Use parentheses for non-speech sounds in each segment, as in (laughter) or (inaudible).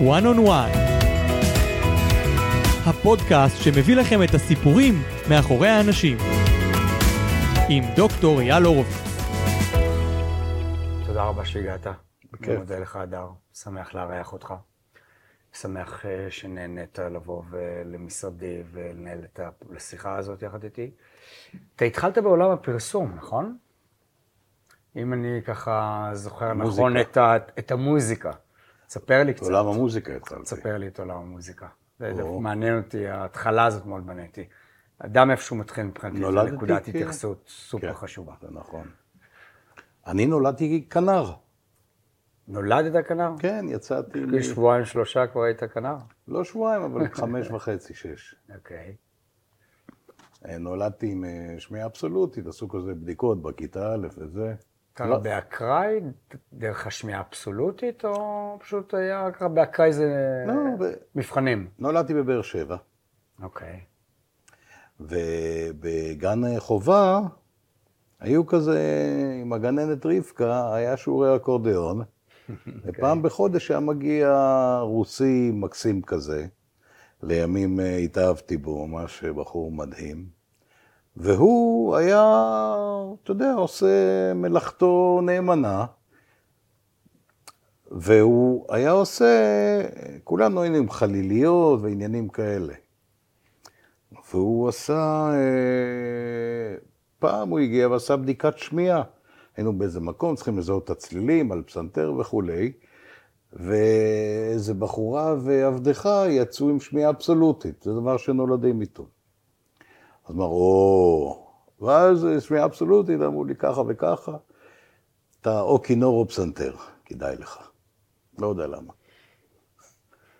One on One. הפודקאסט שמביא לכם את הסיפורים מאחורי האנשים. עם דוקטור אייל הורוביץ. תודה רבה שהגעת. בכיף. אני מודה לך, הדר. שמח לארח אותך. שמח אה, שנהנית לבוא למשרדי ולנהל את השיחה הזאת יחד איתי. אתה התחלת בעולם הפרסום, נכון? אם אני ככה זוכר מוזיקה. נכון את, ה, את המוזיקה. ספר לי קצת. עולם המוזיקה התחלתי. ספר לי את עולם המוזיקה. זה מעניין אותי, ההתחלה הזאת מאוד מעניין אותי. אדם איפשהו מתחיל מבחינתי, זו נקודת התייחסות סופר כן, חשובה. זה נכון. אני נולדתי כנר. נולדת כנר? כן, יצאתי... מ- שבועיים שלושה כבר היית כנר? לא שבועיים, אבל (laughs) חמש וחצי, שש. אוקיי. אה, נולדתי עם אה, שמיעה אבסולוטית, עשו כזה בדיקות בכיתה א' וזה. אתה לא. באקראי דרך השמיעה אבסולוטית, או פשוט היה ככה באקראי זה לא, מבחנים? נולדתי בבאר שבע, אוקיי. ובגן חובה היו כזה, עם הגננת רבקה, היה שיעורי אקורדיאון, (laughs) ופעם בחודש היה מגיע רוסי מקסים כזה, לימים אה, התאהבתי בו, ממש בחור מדהים, והוא היה, אתה יודע, עושה מלאכתו נאמנה, והוא היה עושה, כולנו היינו עם חליליות ועניינים כאלה. והוא עשה, אה, פעם הוא הגיע ועשה בדיקת שמיעה. היינו באיזה מקום, צריכים לזהות את הצלילים על פסנתר וכולי, ואיזה בחורה ועבדך יצאו עם שמיעה אבסולוטית, זה דבר שנולדים איתו. אז אמר, או, ואז שמיעה אבסולוטית, אמרו לי ככה וככה, אתה או כינור או פסנתר, כדאי לך. לא יודע למה.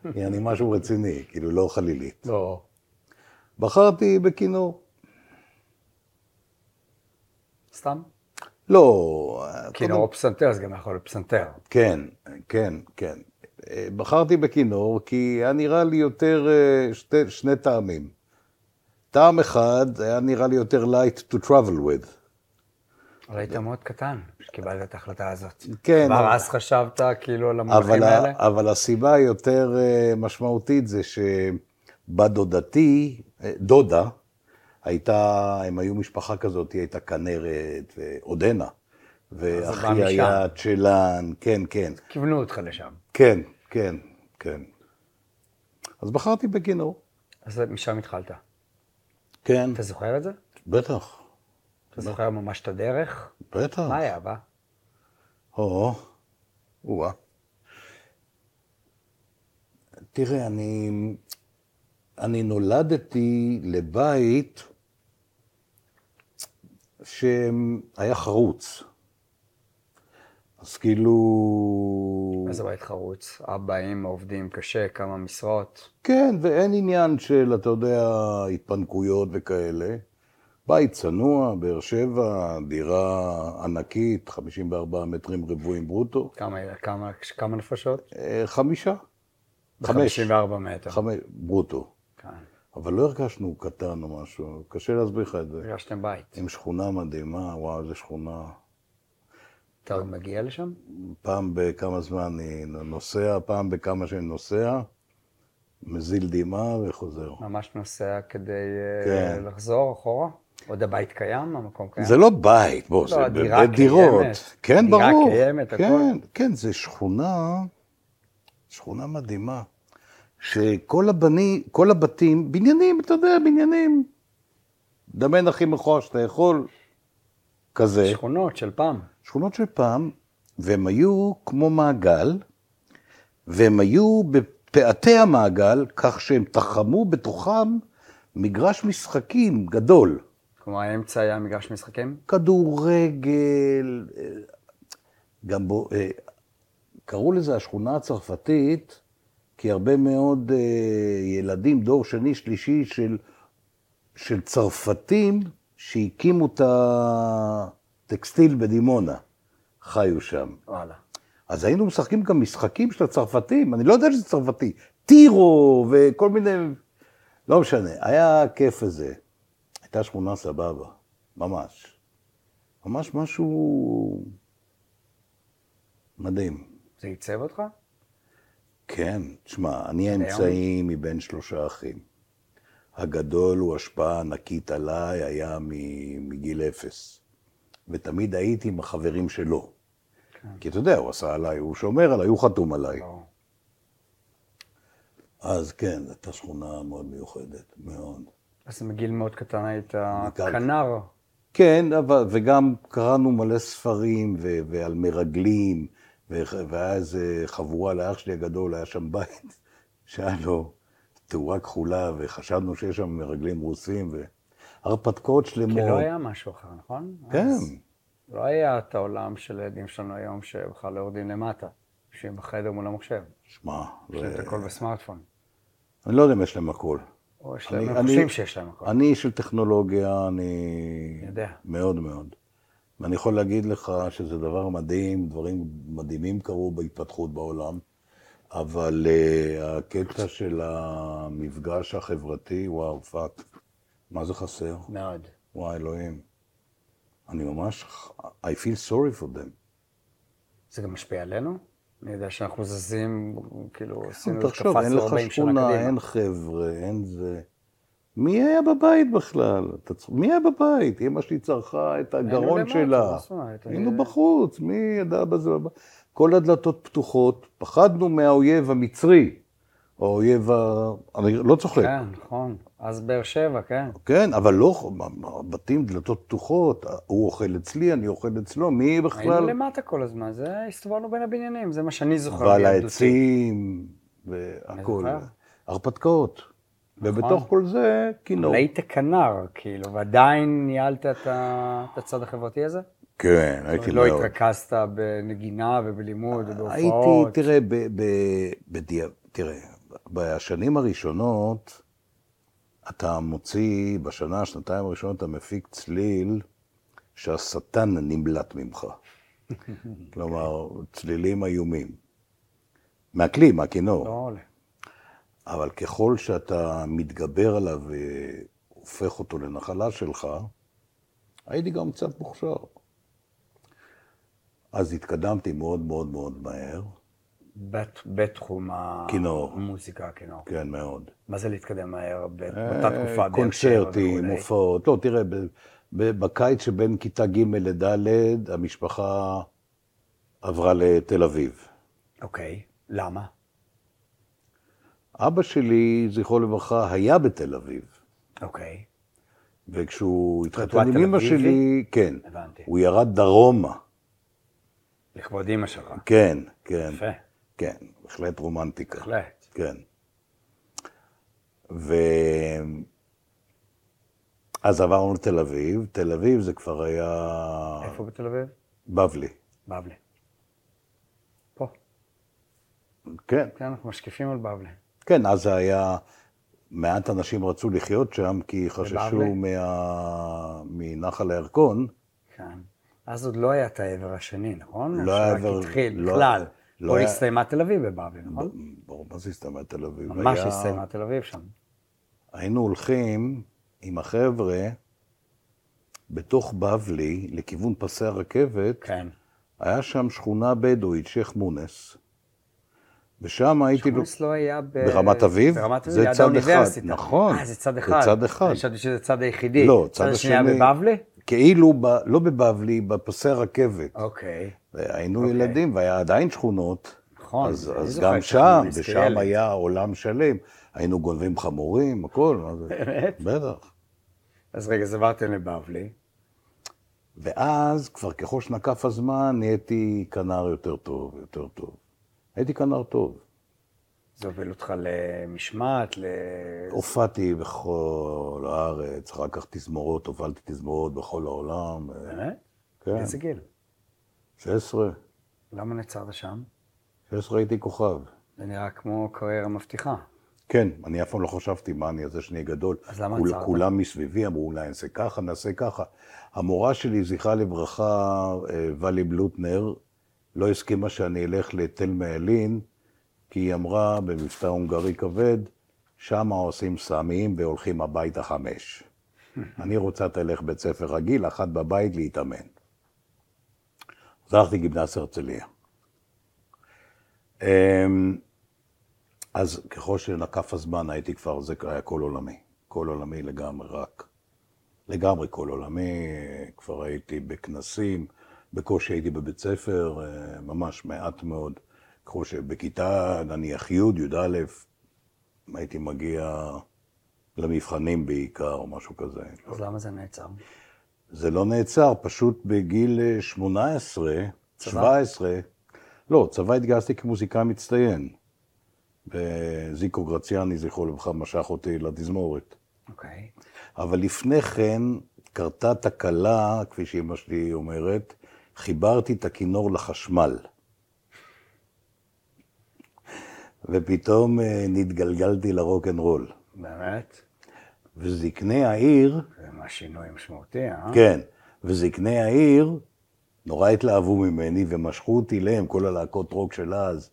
(laughs) יעני משהו רציני, כאילו לא חלילית. לא. בחרתי בכינור. סתם? לא... כינור או פסנתר, זה גם יכול להיות פסנתר. כן, כן, כן. אה, בחרתי בכינור כי היה נראה לי יותר, אה, שתי, שני טעמים. טעם אחד היה נראה לי יותר light to travel with. אבל היית מאוד קטן כשקיבלת את ההחלטה הזאת. כן, כבר אבל- אז חשבת כאילו על המונחים האלה? אבל הסיבה היותר אה, משמעותית זה שבת דודתי, אה, דודה, הייתה, הם היו משפחה כזאת, היא הייתה כנרת ועודנה. ואחי. היה צ'לן, כן, כן. כיוונו אותך לשם. כן, כן, כן. אז בחרתי בכינור. אז משם התחלת. כן, אתה זוכר את זה? בטח, אתה זוכר ממש את הדרך? בטח. מה היה בה? או, או-אה. תראה, אני, אני נולדתי לבית שהיה חרוץ. אז כאילו... איזה בית חרוץ. אבא, אמא, עובדים קשה, כמה משרות. כן, ואין עניין של, אתה יודע, התפנקויות וכאלה. בית צנוע, באר שבע, דירה ענקית, 54 מטרים רבועים ברוטו. כמה, כמה, כמה נפשות? אה, חמישה. חמש. 54 מטר. חמש, ברוטו. כן. אבל לא הרגשנו קטן או משהו, קשה להסביר לך את זה. הרגשתם בית. עם שכונה מדהימה, וואו, איזה שכונה. אתה עוד מגיע לשם? פעם בכמה זמן אני נוסע, פעם בכמה שאני נוסע, מזיל דמעה וחוזר. ממש נוסע כדי אה, כן. לחזור אחורה? עוד הבית קיים? המקום קיים? זה לא בית, בוא, לא, זה בדירות. קיימת. כן, דירה ברור. קיימת, הכל. כן, כן, זה שכונה, שכונה מדהימה. שכל הבני, כל הבתים, בניינים, אתה יודע, בניינים. דמיין הכי מכוער שאתה יכול, כזה. שכונות של פעם. שכונות של פעם, והם היו כמו מעגל, והם היו בפאתי המעגל, כך שהם תחמו בתוכם מגרש משחקים גדול. כלומר, האמצע היה מגרש משחקים? כדורגל, גם בו, אה, קראו לזה השכונה הצרפתית, כי הרבה מאוד אה, ילדים, דור שני, שלישי של, של צרפתים שהקימו את הטקסטיל בדימונה, חיו שם. וואלה. אז היינו משחקים גם משחקים של הצרפתים, אני לא יודע שזה צרפתי, טירו וכל מיני, לא משנה, היה כיף לזה. הייתה שכונה סבבה, ממש. ממש משהו מדהים. זה עיצב אותך? כן, תשמע, אני האמצעי מבין שלושה אחים. הגדול הוא השפעה ענקית עליי, היה מגיל אפס. ותמיד הייתי עם החברים שלו. כי אתה יודע, הוא עשה עליי, הוא שומר עליי, הוא חתום עליי. ברור. אז כן, זו הייתה שכונה מאוד מיוחדת, מאוד. אז מגיל מאוד קטן היית מכאן. כנר. כן, אבל, וגם קראנו מלא ספרים ו, ועל מרגלים, ו, והיה איזה חבורה לאח שלי הגדול, היה שם בית (laughs) שהיה לו תאורה כחולה, וחשבנו שיש שם מרגלים רוסים, והרפתקאות שלמות. כי לא היה משהו אחר, נכון? כן, אז לא היה את העולם של הילדים שלנו היום, שבכלל לא יורדים למטה. יושבים בחדר מול המחשב. שמע, יש להם את זה- הכל בסמארטפון. אני לא יודע אם יש להם הכל. או יש להם, הם חושבים שיש להם הכל. אני של טכנולוגיה, אני... יודע. מאוד מאוד. ואני יכול להגיד לך שזה דבר מדהים, דברים מדהימים קרו בהתפתחות בעולם, אבל uh, הקטע של המפגש החברתי, וואו, fuck, מה זה חסר? מאוד. וואי, אלוהים. אני ממש, I feel sorry for them. זה גם משפיע עלינו? אני יודע שאנחנו זזים, כאילו, עשינו, תחשוב, אין קפצנו לך 40 שנה שכונה, קדימה. אין חבר'ה, אין זה. מי היה בבית בכלל? מי היה בבית? אמא שלי צרכה את הגרון שלה. היינו בחוץ, מי ידע בזה? כל הדלתות פתוחות, פחדנו מהאויב המצרי, או האויב ה... אני לא צוחק. כן, נכון. אז באר שבע, כן. כן, אבל לא, בתים, דלתות פתוחות, הוא אוכל אצלי, אני אוכל אצלו, מי היינו בכלל? למטה כל הזמן, זה הסתובבנו בין הבניינים, זה מה שאני זוכר. ועל. העצים, והכול. הרפתקאות. ובתוך כל זה, כינור. היית כנר, כאילו, ועדיין ניהלת את הצד החברתי הזה? כן, הייתי לא מאוד. התרכזת בנגינה ובלימוד הייתי, ובהופעות. תראה, ב. תראה, בשנים הראשונות, אתה מוציא, בשנה, שנתיים הראשונות, אתה מפיק צליל שהשטן נמלט ממך. (laughs) כלומר, צלילים איומים. מהכלי, מהכינור. לא עולה. אבל ככל שאתה מתגבר עליו והופך אותו לנחלה שלך, הייתי גם קצת מוכשר. אז התקדמתי מאוד מאוד מאוד מהר, בת- בתחום כינור. המוזיקה, הכינור. כן, מאוד. מה זה להתקדם מהר באותה תקופה? באר שבע אה, קונצרטים, וכולי? הופעות. לא, תראה, בקיץ שבין כיתה ג' לד', המשפחה עברה לתל אביב. אוקיי, למה? אבא שלי, זכרו לברכה, היה בתל אביב. אוקיי, וכשהוא הוא התחתן עם אמא? שלי, כן, הבנתי. הוא ירד דרומה. לכבוד אימא שלך. כן, כן, יפה, כן, בהחלט רומנטיקה. בהחלט. כן. ו... אז עברנו לתל אביב, תל אביב זה כבר היה איפה בתל אביב? בבלי. בבלי. פה. כן, כן, אנחנו משקיפים על בבלי. כן, אז זה היה, מעט אנשים רצו לחיות שם כי חששו בבלי? מה... מנחל הירקון. כן. אז עוד לא היה את העבר השני, נכון? לא היה עבר- התחיל, לא- בכלל. לא היה- הסתיימה תל אביב בבבלי, נכון? ברור, מה זה הסתיימה תל אביב? ממש היה- הסתיימה תל אביב שם. היינו הולכים עם החבר'ה בתוך בבלי, לכיוון פסי הרכבת, כן. היה שם שכונה בדואית, שייח' מונס, ושם הייתי... חומוס לא היה ב... ברמת אביב? ברמת אביב, זה ליד צד אחד, האוניברסיטה. נכון. אה, זה צד זה אחד. צד אחד. חשבתי שזה הצד היחידי. לא, צד השני היה השני- בבבלי? כאילו, ב, לא בבבלי, בפסי הרכבת. אוקיי. היינו אוקיי. ילדים, והיה עדיין שכונות. נכון, אז, אז גם שם, ושם. היה עולם שלם. היינו גונבים חמורים, הכל. באמת? בטח. אז רגע, אז עברתם לבבלי. ואז, כבר ככל שנקף הזמן, נהייתי כנר יותר טוב, יותר טוב. הייתי כנר טוב. זה הוביל אותך למשמעת, ל... הופעתי בכל הארץ, אחר כך תזמורות, הובלתי תזמורות בכל העולם. באמת? כן, איזה גיל? 16, למה נעצרת שם? 16 הייתי כוכב. זה נראה כמו קריירה מבטיחה. כן, אני אף פעם לא חשבתי מה אני הזה שאני גדול. אז למה עצרת? כולם מסביבי אמרו, אולי נעשה ככה, נעשה ככה. המורה שלי, זכרה לברכה, אה, ואלי בלוטנר, לא הסכימה שאני אלך לתל מעלין, כי היא אמרה, במבטא הונגרי כבד, שמה עושים סמים והולכים הביתה חמש. (laughs) אני רוצה תלך בית ספר רגיל, אחת בבית להתאמן. הלכתי גימנסיה הרצליה. אמ, אז ככל שנקף הזמן הייתי כבר, זה היה כל עולמי. כל עולמי לגמרי, רק. לגמרי כל עולמי, כבר הייתי בכנסים, בקושי הייתי בבית ספר, אה, ממש מעט מאוד. ככל שבכיתה, נניח י', י"א, הייתי מגיע למבחנים בעיקר, או משהו כזה. אז למה זה נעצר? זה לא נעצר, פשוט בגיל 18, 17, לא, צבא התגייסתי כמוזיקאי מצטיין. וזיקו גרציאני, זכרו לברכה, משך אותי לתזמורת. אוקיי. אבל לפני כן קרתה תקלה, כפי שאמא שלי אומרת, חיברתי את הכינור לחשמל. ופתאום אה, נתגלגלתי לרוקנרול. באמת? וזקני העיר, ממש שינוי משמעותי, אה? כן, וזקני העיר נורא התלהבו ממני ומשכו אותי אליהם, כל הלהקות רוק של אז.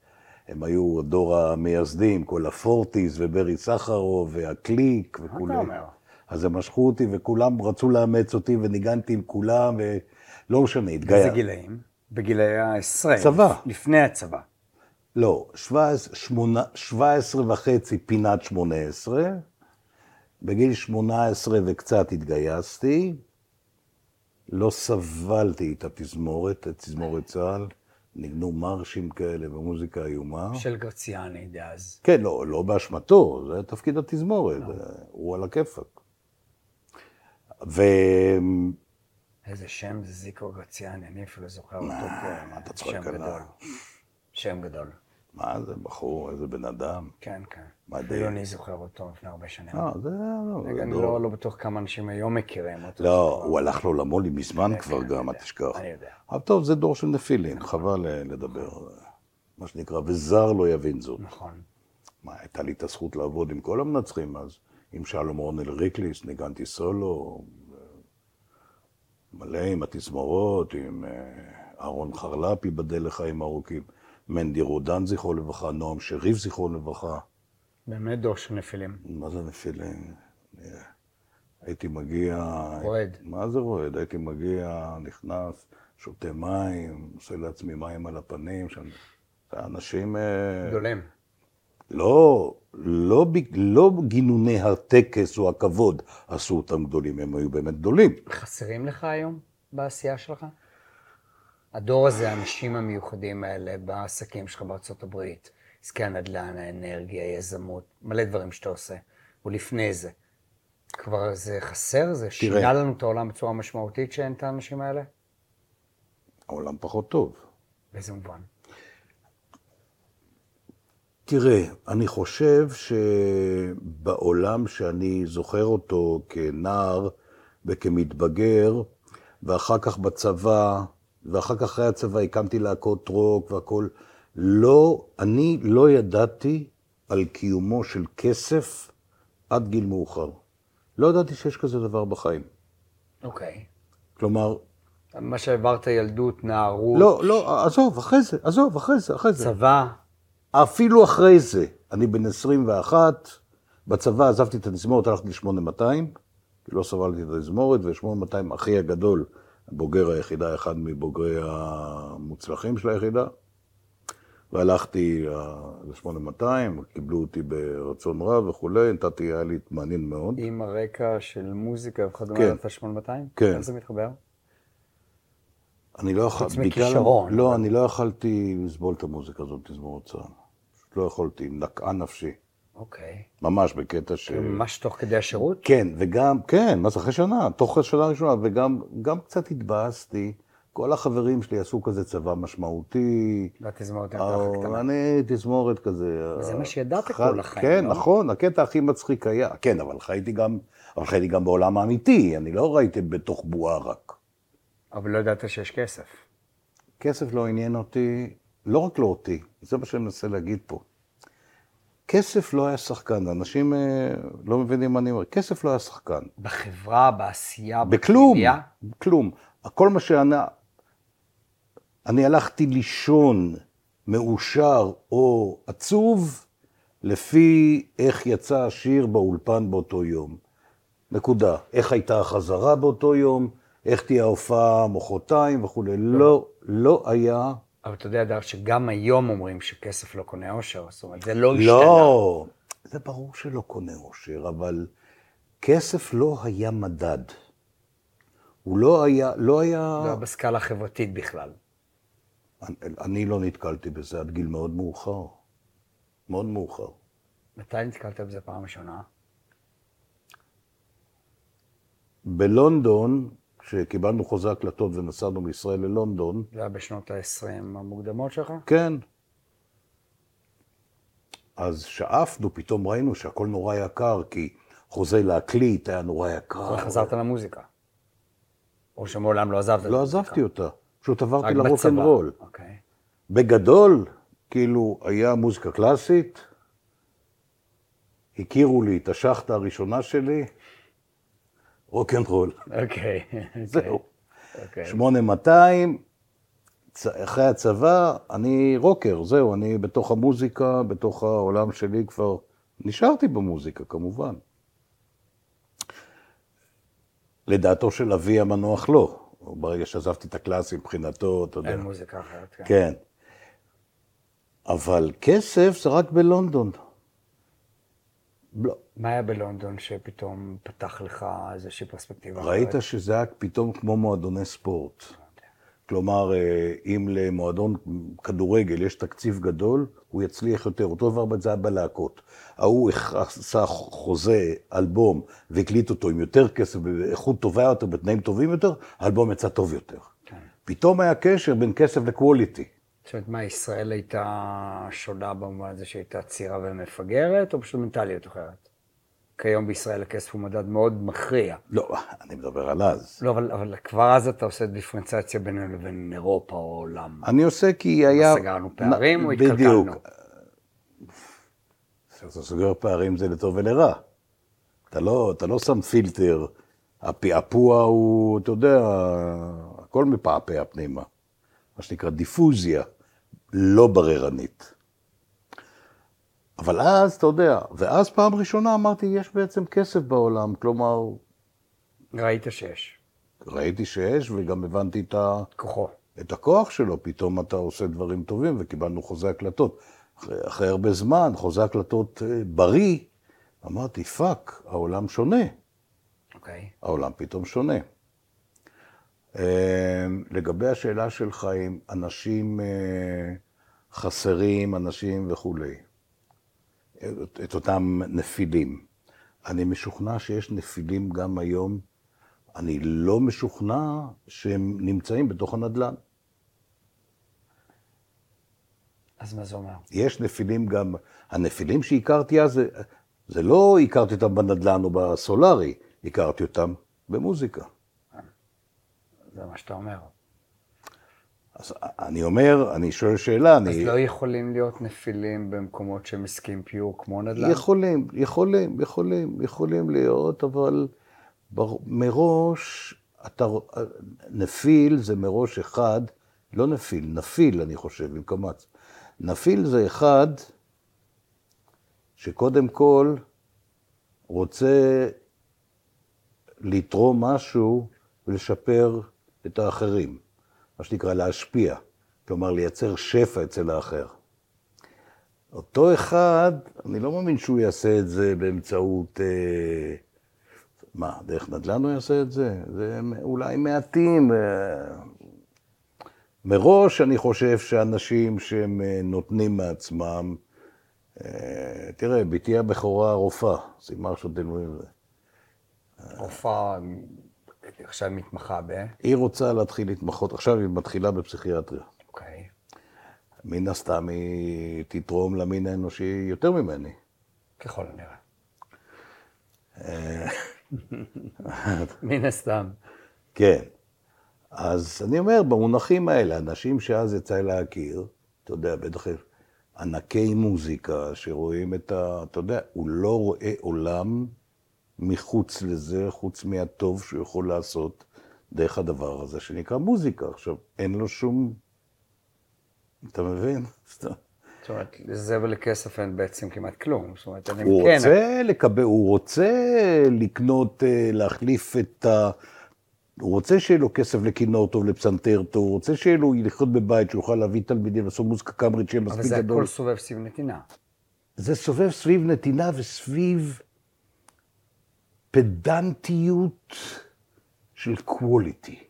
הם היו דור המייסדים, כל הפורטיס וברי סחרוב והקליק וכולי. מה אתה אומר? אז הם משכו אותי וכולם רצו לאמץ אותי וניגנתי עם כולם ולא משנה, באיזה התגייר. גילאים? בגילאי העשרה. צבא. לפני הצבא. לא, 17, שמונה- 17 וחצי פינת 18, בגיל 18 וקצת התגייסתי, לא סבלתי את התזמורת, את תזמורת צה"ל, ניגנו מרשים כאלה ומוזיקה איומה. של גרציאני דאז. כן, לא, לא באשמתו, זה תפקיד התזמורת, הוא על הכיפאק. ו... איזה שם זה זיקו גרציאני, אני אפילו זוכר אותו מה אתה צוחק עליו? שם גדול. מה זה בחור, איזה בן אדם. כן, כן. מדהים. אפילו אני זוכר אותו לפני הרבה שנים. אה, זה... לא, זה אני דור. לא לא בטוח כמה אנשים היום מכירים אותו. לא, הוא הלך לעולמו לי מזמן כבר גם, אל. תשכח. אני יודע. אבל טוב, זה דור של נפילים, חבל אה, לדבר. מה שנקרא, וזר לא יבין זאת. נכון. מה, הייתה לי את הזכות לעבוד עם כל המנצחים אז, עם שלום רונל ריקליס, ניגנתי סולו, מלא עם התזמורות, עם אה, אהרון חרל"פ, ייבדל לחיים ארוכים, מנדי רודן, זכרו לברכה, נועם שריף, זכרו לברכה. באמת דור של נפילים. מה זה נפילים? הייתי מגיע... רועד. מה זה רועד? הייתי מגיע, נכנס, שותה מים, עושה לעצמי מים על הפנים, שם... אנשים... אה, גדולים. לא, לא, לא גינוני הטקס או הכבוד עשו אותם גדולים, הם היו באמת גדולים. חסרים לך היום בעשייה שלך? הדור הזה, האנשים המיוחדים האלה בעסקים שלך בארצות הברית, עסקי הנדל"ן, האנרגיה, היזמות, מלא דברים שאתה עושה, ולפני זה. כבר זה חסר? זה שינה לנו את העולם בצורה משמעותית שאין את האנשים האלה? העולם פחות טוב. באיזה מובן? תראה, אני חושב שבעולם שאני זוכר אותו כנער וכמתבגר, ואחר כך בצבא, ואחר כך אחרי הצבא הקמתי להקות רוק והכול, לא, אני לא ידעתי על קיומו של כסף עד גיל מאוחר. לא ידעתי שיש כזה דבר בחיים. אוקיי. כלומר, מה שהעברת ילדות, נערות, לא, לא, עזוב, אחרי זה, עזוב, אחרי זה, אחרי זה. צבא, אפילו אחרי זה, אני בן 21, בצבא עזבתי את התזמורת, הלכתי ל-8200, כי לא סבלתי את התזמורת, ו-8200, אחי הגדול, בוגר היחידה, אחד מבוגרי המוצלחים של היחידה, והלכתי ל-8200, קיבלו אותי ברצון רב וכולי, נתתי, היה לי מעניין מאוד. עם הרקע של מוזיקה וכדומה, כן. נתת 8200? כן. איך זה מתחבר? אני לא יכולתי, חוץ מכישרון, לא, אני לא יכולתי לסבול את המוזיקה הזאת, תזמורת צה"ל. לא יכולתי, נקעה נפשי. אוקיי. ממש בקטע ש... ממש תוך כדי השירות? כן, וגם, כן, מה זה אחרי שנה, תוך השנה הראשונה, וגם גם קצת התבאסתי. כל החברים שלי עשו כזה צבא משמעותי. והתזמורת הייתה אה, הכי קטנה. אני תזמורת כזה. זה אה, מה שידעת ח- כל החיים, כן, לא? נכון, הקטע הכי מצחיק היה. כן, אבל חייתי גם, אבל חייתי גם בעולם האמיתי, אני לא ראיתי בתוך בועה רק. אבל לא ידעת שיש כסף. כסף לא עניין אותי, לא רק לא אותי, זה מה שאני מנסה להגיד פה. כסף לא היה שחקן, אנשים אה, לא מבינים מה אני אומר, כסף לא היה שחקן. בחברה, בעשייה, בכלום, בקהילה? כלום. כל מה שאני... אני הלכתי לישון מאושר או עצוב לפי איך יצא השיר באולפן באותו יום. נקודה. איך הייתה החזרה באותו יום, איך תהיה ההופעה מחרתיים וכולי. לא, לא היה אבל אתה יודע, דרך שגם היום אומרים שכסף לא קונה אושר, זאת אומרת, זה לא השתנה. לא, זה ברור שלא קונה אושר, אבל כסף לא היה מדד. הוא לא היה, לא היה... זה היה בסקאלה החברתית בכלל. אני, אני לא נתקלתי בזה עד גיל מאוד מאוחר. מאוד מאוחר. מתי נתקלת בזה פעם ראשונה? בלונדון, כשקיבלנו חוזה הקלטות ונסענו מישראל ללונדון, זה היה בשנות ה-20 המוקדמות שלך? כן. אז שאפנו, פתאום ראינו שהכל נורא יקר, כי חוזה להקליט היה נורא יקר. וחזרת למוזיקה. או שמעולם לא עזבת את לא המוזיקה. עזבתי אותה, פשוט עברתי לרוקנרול. אוקיי. בגדול, כאילו, היה מוזיקה קלאסית, הכירו לי את השחטה הראשונה שלי, רוקנרול. (laughs) אוקיי. זהו. אוקיי. 8200, צ- אחרי הצבא, אני רוקר, זהו, אני בתוך המוזיקה, בתוך העולם שלי כבר, נשארתי במוזיקה כמובן. לדעתו של אבי המנוח לא, ברגע שעזבתי את הקלאסי מבחינתו, אתה יודע. אין מוזיקה אחרת. כן. כן. אבל כסף זה רק בלונדון. לא. מה היה בלונדון שפתאום פתח לך איזושהי פרספקטיבה ראית אחרת? שזה היה פתאום כמו מועדוני ספורט. כלומר, אה, אם למועדון כדורגל יש תקציב גדול, הוא יצליח יותר. אותו דבר זה היה בלהקות. ההוא עשה חוזה, אלבום, והקליט אותו עם יותר כסף, באיכות טובה יותר, בתנאים טובים יותר, האלבום יצא טוב יותר. כן. פתאום היה קשר בין כסף לקווליטי. זאת אומרת, מה, ישראל הייתה שונה במובן הזה שהייתה צעירה ומפגרת, או פשוט מנטליות אחרת? כיום בישראל הכסף הוא מדד מאוד מכריע. לא, אני מדבר על אז. לא, אבל, אבל כבר אז אתה עושה דיפרנציאציה בינינו לבין אירופה או עולם. אני עושה כי היה... סגרנו פערים או בדיוק. התקלקלנו? אתה סוגר פערים זה לטוב ולרע. אתה לא, אתה לא שם פילטר, הפעפוע הוא, אתה יודע, הכל מפעפע פנימה. מה שנקרא דיפוזיה, לא בררנית. אבל אז, אתה יודע, ואז פעם ראשונה אמרתי, יש בעצם כסף בעולם, כלומר, ראית שיש. ראיתי שיש וגם הבנתי את ה... כוחו. את הכוח שלו, פתאום אתה עושה דברים טובים, וקיבלנו חוזה הקלטות. אחרי, אחרי הרבה זמן, חוזה הקלטות אה, בריא, אמרתי, fuck, העולם שונה. אוקיי. העולם פתאום שונה. אה, לגבי השאלה שלך אם אנשים אה, חסרים, אנשים וכולי, את, את אותם נפילים. אני משוכנע שיש נפילים גם היום. אני לא משוכנע שהם נמצאים בתוך הנדל"ן. אז מה זה אומר? יש נפילים גם, הנפילים שהכרתי אז, זה, זה לא הכרתי אותם בנדל"ן או בסולארי, הכרתי אותם במוזיקה. זה מה שאתה אומר. אז אני אומר, אני שואל שאלה, אז אני... לא יכולים להיות נפילים במקומות שהם עסקים פיור כמו נדל"ן? יכולים, יכולים, יכולים, יכולים להיות, אבל בר... מראש, אתה... נפיל זה מראש אחד, לא נפיל, נפיל, אני חושב, עם קמץ. נפיל זה אחד שקודם כל רוצה לתרום משהו ולשפר את האחרים, מה שנקרא להשפיע, כלומר לייצר שפע אצל האחר. אותו אחד, אני לא מאמין שהוא יעשה את זה באמצעות... אה, מה, דרך נדל"ן הוא יעשה את זה? זה אולי מעטים. אה, מראש אני חושב שאנשים שהם אה, נותנים מעצמם, אה, תראה, בתי הבכורה רופאה, סיימה עכשיו תלמודים לזה. רופאה עכשיו מתמחה ב... היא רוצה להתחיל להתמחות, עכשיו היא מתחילה בפסיכיאטריה. אוקיי. מן הסתם היא תתרום למין האנושי יותר ממני. ככל הנראה. מן הסתם. כן. אז אני אומר, במונחים האלה, אנשים שאז יצא להכיר, אתה יודע, בטח ענקי מוזיקה שרואים את ה... אתה יודע, הוא לא רואה עולם מחוץ לזה, חוץ מהטוב שהוא יכול לעשות דרך הדבר הזה שנקרא מוזיקה. עכשיו, אין לו שום... אתה מבין? זאת אומרת, לזה ולכסף אין בעצם כמעט כלום. זאת אומרת, אני הוא כן, רוצה לקבל, הוא רוצה לקנות, אה, להחליף את הוא רוצה שיהיה לו כסף לכינור טוב, לפסנתר טוב, הוא רוצה שיהיה לו לחיות בבית, שהוא יוכל להביא תלמידים, לעשות מוזיקה קאמרית שיהיה אבל מספיק זה גדול. הכל סובב סביב נתינה. זה סובב סביב נתינה וסביב פדנטיות של קווליטי,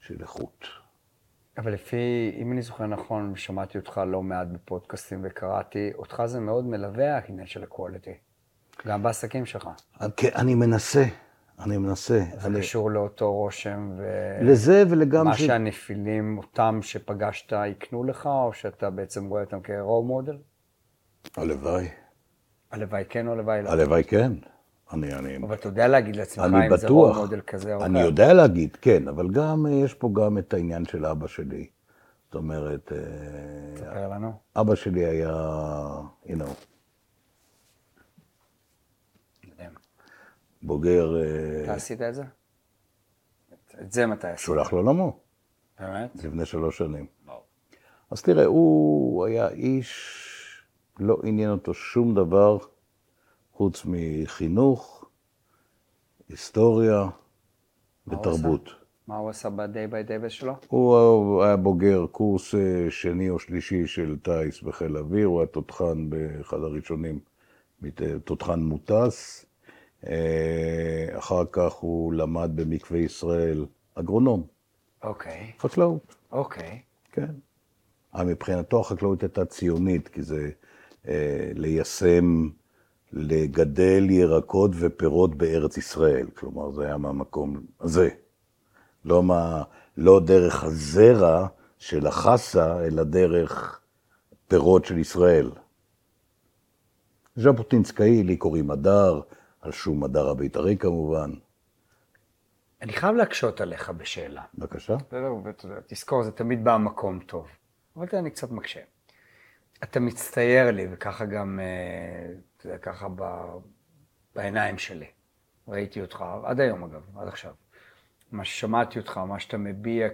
של איכות. אבל לפי, אם אני זוכר נכון, שמעתי אותך לא מעט בפודקאסטים וקראתי, אותך זה מאוד מלווה העניין של הקואליטי. גם בעסקים שלך. כן, אני מנסה, אני מנסה. זה אני... קשור לאותו רושם, ו... לזה ולגם... מה ש- שהנפילים, אותם שפגשת, יקנו לך, או שאתה בעצם רואה אותם כרוב מודל? הלוואי, הלוואי כן או הלוואי לא. הלוואי כן. אני, אני, אבל אתה יודע להגיד לעצמך אני אם זה רוב בטוח. מודל כזה או אני אחר. יודע להגיד, כן, אבל גם, אה, יש פה גם את העניין של אבא שלי. זאת אומרת, אה, תספר לנו. אבא שלי היה, you know, מדהים. בוגר, אה, אתה עשית את זה? את זה מתי עשית? שולח לעולמו, באמת? לפני שלוש שנים. אז תראה, הוא היה איש, לא עניין אותו שום דבר חוץ מחינוך, היסטוריה ותרבות. מה הוא עשה ב-day by day שלו? הוא היה בוגר קורס אה, שני או שלישי של טיס בחיל האוויר, הוא היה תותחן באחד הראשונים, מת- תותחן מוטס. אה, אחר כך הוא למד במקווה ישראל, אגרונום, אוקיי, חקלאות. אוקיי. כן. אבל מבחינתו החקלאות הייתה ציונית, כי זה אה, ליישם, לגדל ירקות ופירות בארץ ישראל. כלומר, זה היה מהמקום הזה. לא, מה, לא דרך הזרע של החסה, אלא דרך פירות של ישראל. ז'בוטינסקאי, לי קוראים הדר, על שום הדר הבית"רי כמובן. אני חייב להקשות עליך בשאלה. בבקשה. בסדר, תזכור, זה תמיד בא ממקום טוב. אבל תראה, אני קצת מקשה. אתה מצטייר לי, וככה גם, אה, יודע, ככה ב... בעיניים שלי. ראיתי אותך, עד היום אגב, עד עכשיו. מה ששמעתי אותך, מה שאתה מביע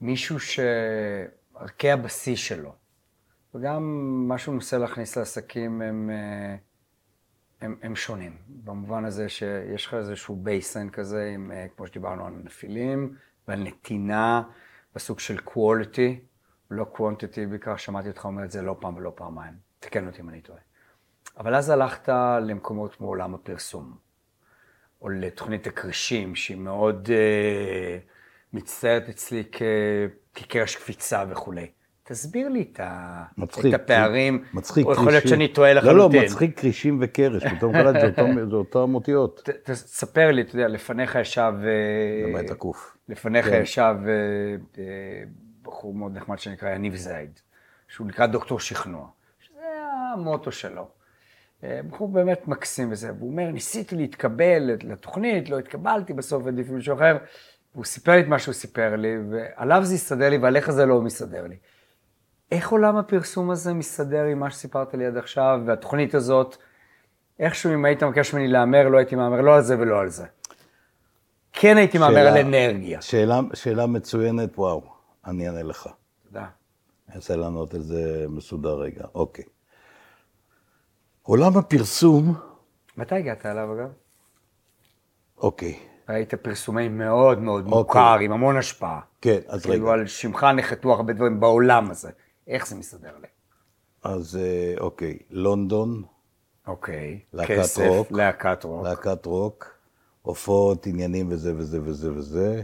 כמישהו שערכי הבסיס שלו, וגם מה שהוא מנסה להכניס לעסקים הם, אה, הם, הם שונים. במובן הזה שיש לך איזשהו baseline כזה, עם, אה, כמו שדיברנו על נפילים ועל נתינה בסוג של quality, לא quantity, בעיקר שמעתי אותך אומר את זה לא פעם ולא פעמיים. תקן אותי אם אני טועה. אבל אז הלכת למקומות כמו עולם הפרסום, או לתוכנית הכרישים, שהיא מאוד אה, מצטיירת אצלי כ... כקרש קפיצה וכולי. תסביר לי את, ה... מצחיק. את הפערים, מצחיק או יכול להיות. שאני טועה לא, לא, לחלוטין. מצחיק קרישים וקרש, פתאום קלט, זה אותם (laughs) אותיות. תספר לי, אתה יודע, לפניך ישב... אה, למעט הקוף. לפניך כן. ישב אה, אה, בחור מאוד נחמד שנקרא יניב זייד, שהוא נקרא דוקטור שכנוע, שזה המוטו שלו. אה, בחור באמת מקסים וזה, והוא אומר, ניסיתי להתקבל לתוכנית, לא התקבלתי, בסוף העדיף מישהו אחר. והוא סיפר לי את מה שהוא סיפר לי, ועליו זה הסתדר לי ועליך זה לא מסתדר לי. איך עולם הפרסום הזה מסתדר עם מה שסיפרת לי עד עכשיו, והתוכנית הזאת, איכשהו אם היית מבקש ממני להמר, לא הייתי מהמר לא על זה ולא על זה. כן הייתי מהמר על אנרגיה. שאלה, שאלה מצוינת, וואו, אני אענה לך. תודה. אני אנסה לענות על זה מסודר רגע. אוקיי. עולם הפרסום, מתי הגעת אליו אגב? אוקיי, ראית פרסומי מאוד מאוד אוקיי. מוכר, עם המון השפעה. כן, אז כאילו רגע. על שמך נחתו הרבה דברים בעולם הזה. איך זה מסתדר לי? אז אה, אוקיי, לונדון, אוקיי. להקת כסף, רוק. להקת רוק. להקת רוק, הופעות, עניינים וזה וזה וזה וזה.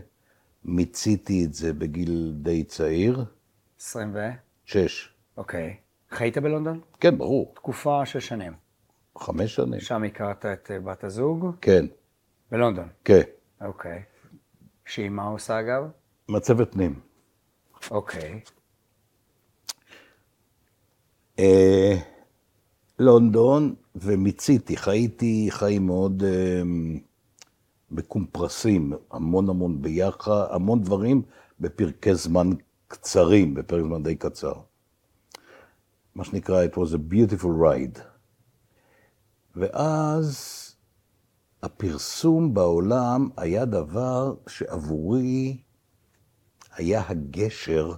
מיציתי את זה בגיל די צעיר, 20 ו... שש. אוקיי. חיית בלונדון? כן, ברור, תקופה של שנים. חמש שנים. שם הכרת את אה, בת הזוג? כן, בלונדון. כן. אוקיי. שהיא מה עושה אגב? מצבת פנים. אוקיי. אה, לונדון, ומיציתי, חייתי חיים מאוד אה, מקומפרסים, המון המון ביחד, המון דברים בפרקי זמן קצרים, בפרק זמן די קצר. מה שנקרא, it was a beautiful ride. ואז הפרסום בעולם היה דבר שעבורי היה הגשר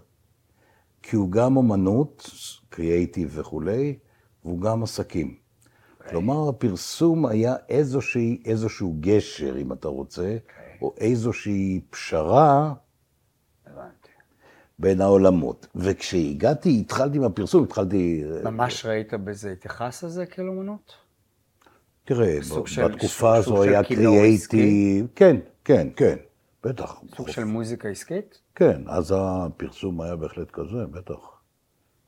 כי הוא גם אומנות, קריאייטיב וכולי, והוא גם עסקים. כלומר, הפרסום היה איזושהי, איזשהו גשר, אם אתה רוצה, או איזושהי פשרה הבנתי. בין העולמות. וכשהגעתי, התחלתי עם הפרסום, התחלתי... ממש ראית בזה התייחס לזה כאלומנות? תראה, סוג ב- של- בתקופה הזו היה כינור קריאייטיב, כן, כן, כן, בטח. סוג של מוזיקה עסקית? כן, אז הפרסום היה בהחלט כזה, בטח.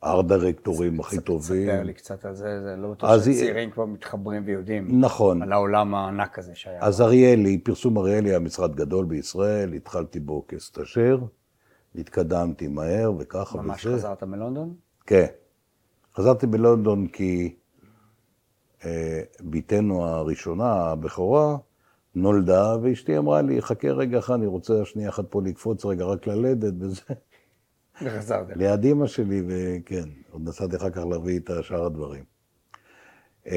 ארט דירקטורים הכי טובים. ספר לי קצת על זה, זה לא בטוח אז היא- שצעירים כבר מתחברים ויודעים נכון. על העולם הענק הזה שהיה. אז אריאלי, פרסום אריאלי היה משרד גדול בישראל, התחלתי בו כסטאז'ר, התקדמתי מהר וככה וזה. ממש חזרת מלונדון? כן. חזרתי בלונדון כי אה, בתנו הראשונה, הבכורה, נולדה, ואשתי אמרה לי, חכה רגע אחד, אני רוצה שנייה אחת פה לקפוץ רגע רק ללדת וזה. וחזרת. ליד אימא שלי, וכן, עוד נסעתי אחר כך להביא את שאר הדברים. Uh,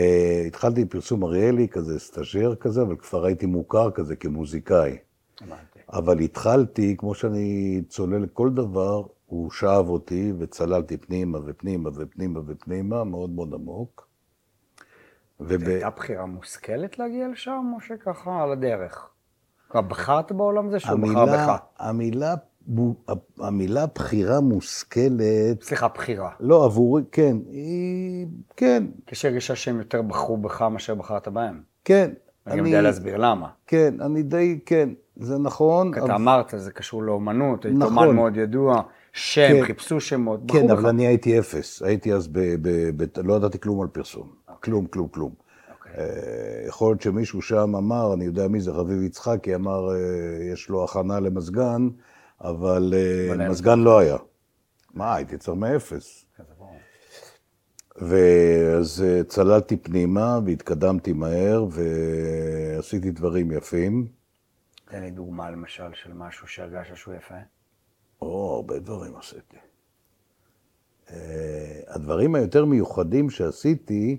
התחלתי עם פרסום אריאלי, כזה סטאז'ר כזה, אבל כבר הייתי מוכר כזה כמוזיקאי. הבנתי. אבל התחלתי, כמו שאני צולל לכל דבר, הוא שאב אותי וצללתי פנימה ופנימה ופנימה ופנימה, מאוד מאוד עמוק. וב... הייתה בחירה מושכלת להגיע לשם, או שככה על הדרך? בחרת בעולם הזה שהוא בחר בך? המילה, המילה בחירה מושכלת, סליחה, בחירה. לא עבורי, כן, היא, כן, יש הרגשה שהם יותר בחרו בך מאשר בחרת בהם. כן. אני גם יודע להסביר למה. כן, אני די, כן, זה נכון. כי אבל- אתה אמרת, זה קשור לאומנות, היית נכון. אומן מאוד ידוע, שם, כן. חיפשו שמות, בחרו כן, בך. אבל אני הייתי אפס. הייתי אז ב... ב, ב לא ידעתי כלום על פרסום. כלום, כלום, כלום. אוקיי. אה, יכול להיות שמישהו שם אמר, אני יודע מי זה, רביב יצחקי, אמר, אה, יש לו הכנה למזגן, אבל אה. מזגן לא היה. מה, הייתי צריך מאפס. ואז אה, צללתי פנימה והתקדמתי מהר ועשיתי דברים יפים. תן לי דוגמה למשל של משהו שהרגשת שהוא יפה. או, הרבה דברים עשיתי. אה, הדברים היותר מיוחדים שעשיתי,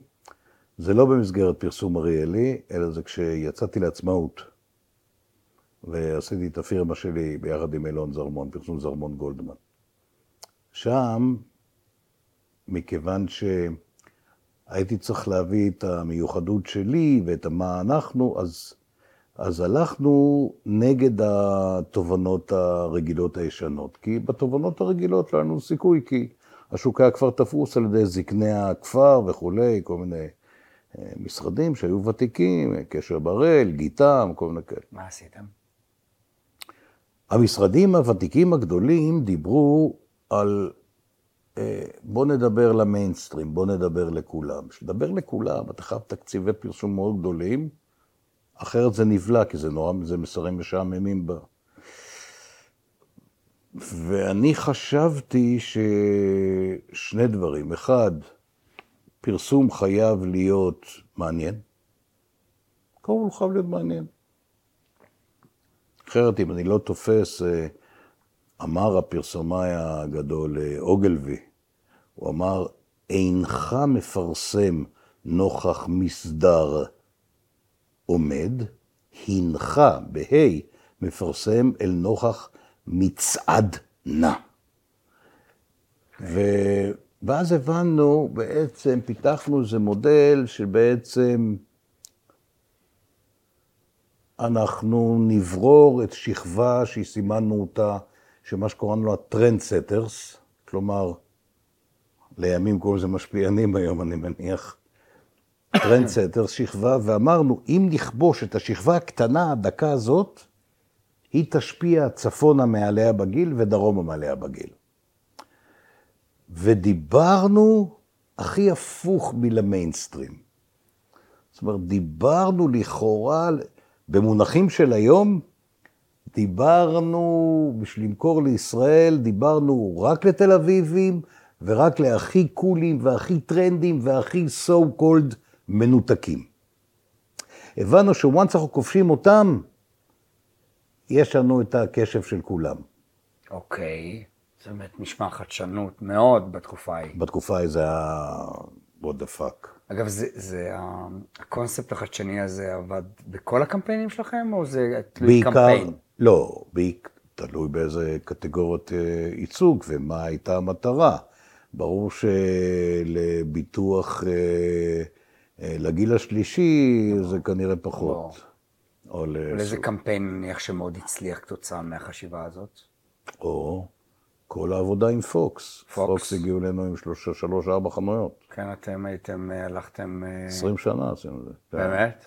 זה לא במסגרת פרסום אריאלי, אלא זה כשיצאתי לעצמאות. ועשיתי את הפירמה שלי ביחד עם אילון זרמון, פרסום זרמון גולדמן. שם, מכיוון שהייתי צריך להביא את המיוחדות שלי ואת מה אנחנו, אז, אז הלכנו נגד התובנות הרגילות הישנות. כי בתובנות הרגילות לא היה לנו סיכוי, כי השוק היה כבר תפוס על ידי זקני הכפר וכולי, כל מיני אה, משרדים שהיו ותיקים, קשר בראל, גיטם, כל מיני כאלה. מה עשיתם? המשרדים הוותיקים הגדולים דיברו על אה, בוא נדבר למיינסטרים, בוא נדבר לכולם. כשנדבר לכולם, אתה חייב תקציבי פרסום מאוד גדולים, אחרת זה נבלע, כי זה נורא, זה מסרים משעממים בה. ואני חשבתי ששני דברים. אחד, פרסום חייב להיות מעניין. קודם כל הוא חייב להיות מעניין. אחרת, אם אני לא תופס, אה, אמר הפרסומאי הגדול אה, אוגלבי, הוא אמר, אינך מפרסם נוכח מסדר עומד, הנך, בה', מפרסם אל נוכח מצעד נע. ו... ואז הבנו, בעצם פיתחנו איזה מודל שבעצם אנחנו נברור את שכבה שסימנו אותה, שמה שקוראנו לו הטרנדסטרס, כלומר, לימים קוראים לזה משפיענים היום, אני מניח, trendsetters, שכבה, ואמרנו, אם נכבוש את השכבה הקטנה, הדקה הזאת, היא תשפיע צפונה מעליה בגיל ודרומה מעליה בגיל. ודיברנו הכי הפוך מלמיינסטרים. זאת אומרת, דיברנו לכאורה, במונחים של היום, דיברנו, בשביל למכור לישראל, דיברנו רק לתל אביבים, ורק להכי קולים והכי טרנדים והכי so called מנותקים. הבנו שוואנס אנחנו כובשים אותם, יש לנו את הקשב של כולם. אוקיי. זה באמת נשמע חדשנות מאוד בתקופה ההיא. בתקופה ההיא זה היה what the fuck. אגב, זה, זה ה- הקונספט החדשני הזה עבד בכל הקמפיינים שלכם, או זה תלוי בעיקר, קמפיין? לא, בעיק, תלוי באיזה קטגוריות אה, ייצוג ומה הייתה המטרה. ברור שלביטוח אה, אה, לגיל השלישי זה כנראה פחות. או על איזה לס- קמפיין נניח שמאוד הצליח כתוצאה מהחשיבה הזאת? או כל העבודה עם פוקס. פוקס. פוקס הגיעו אלינו עם שלושה, שלוש, ארבע חנויות. כן, אתם הייתם, אה, הלכתם... אה, 20 שנה עשינו את זה. כן. באמת?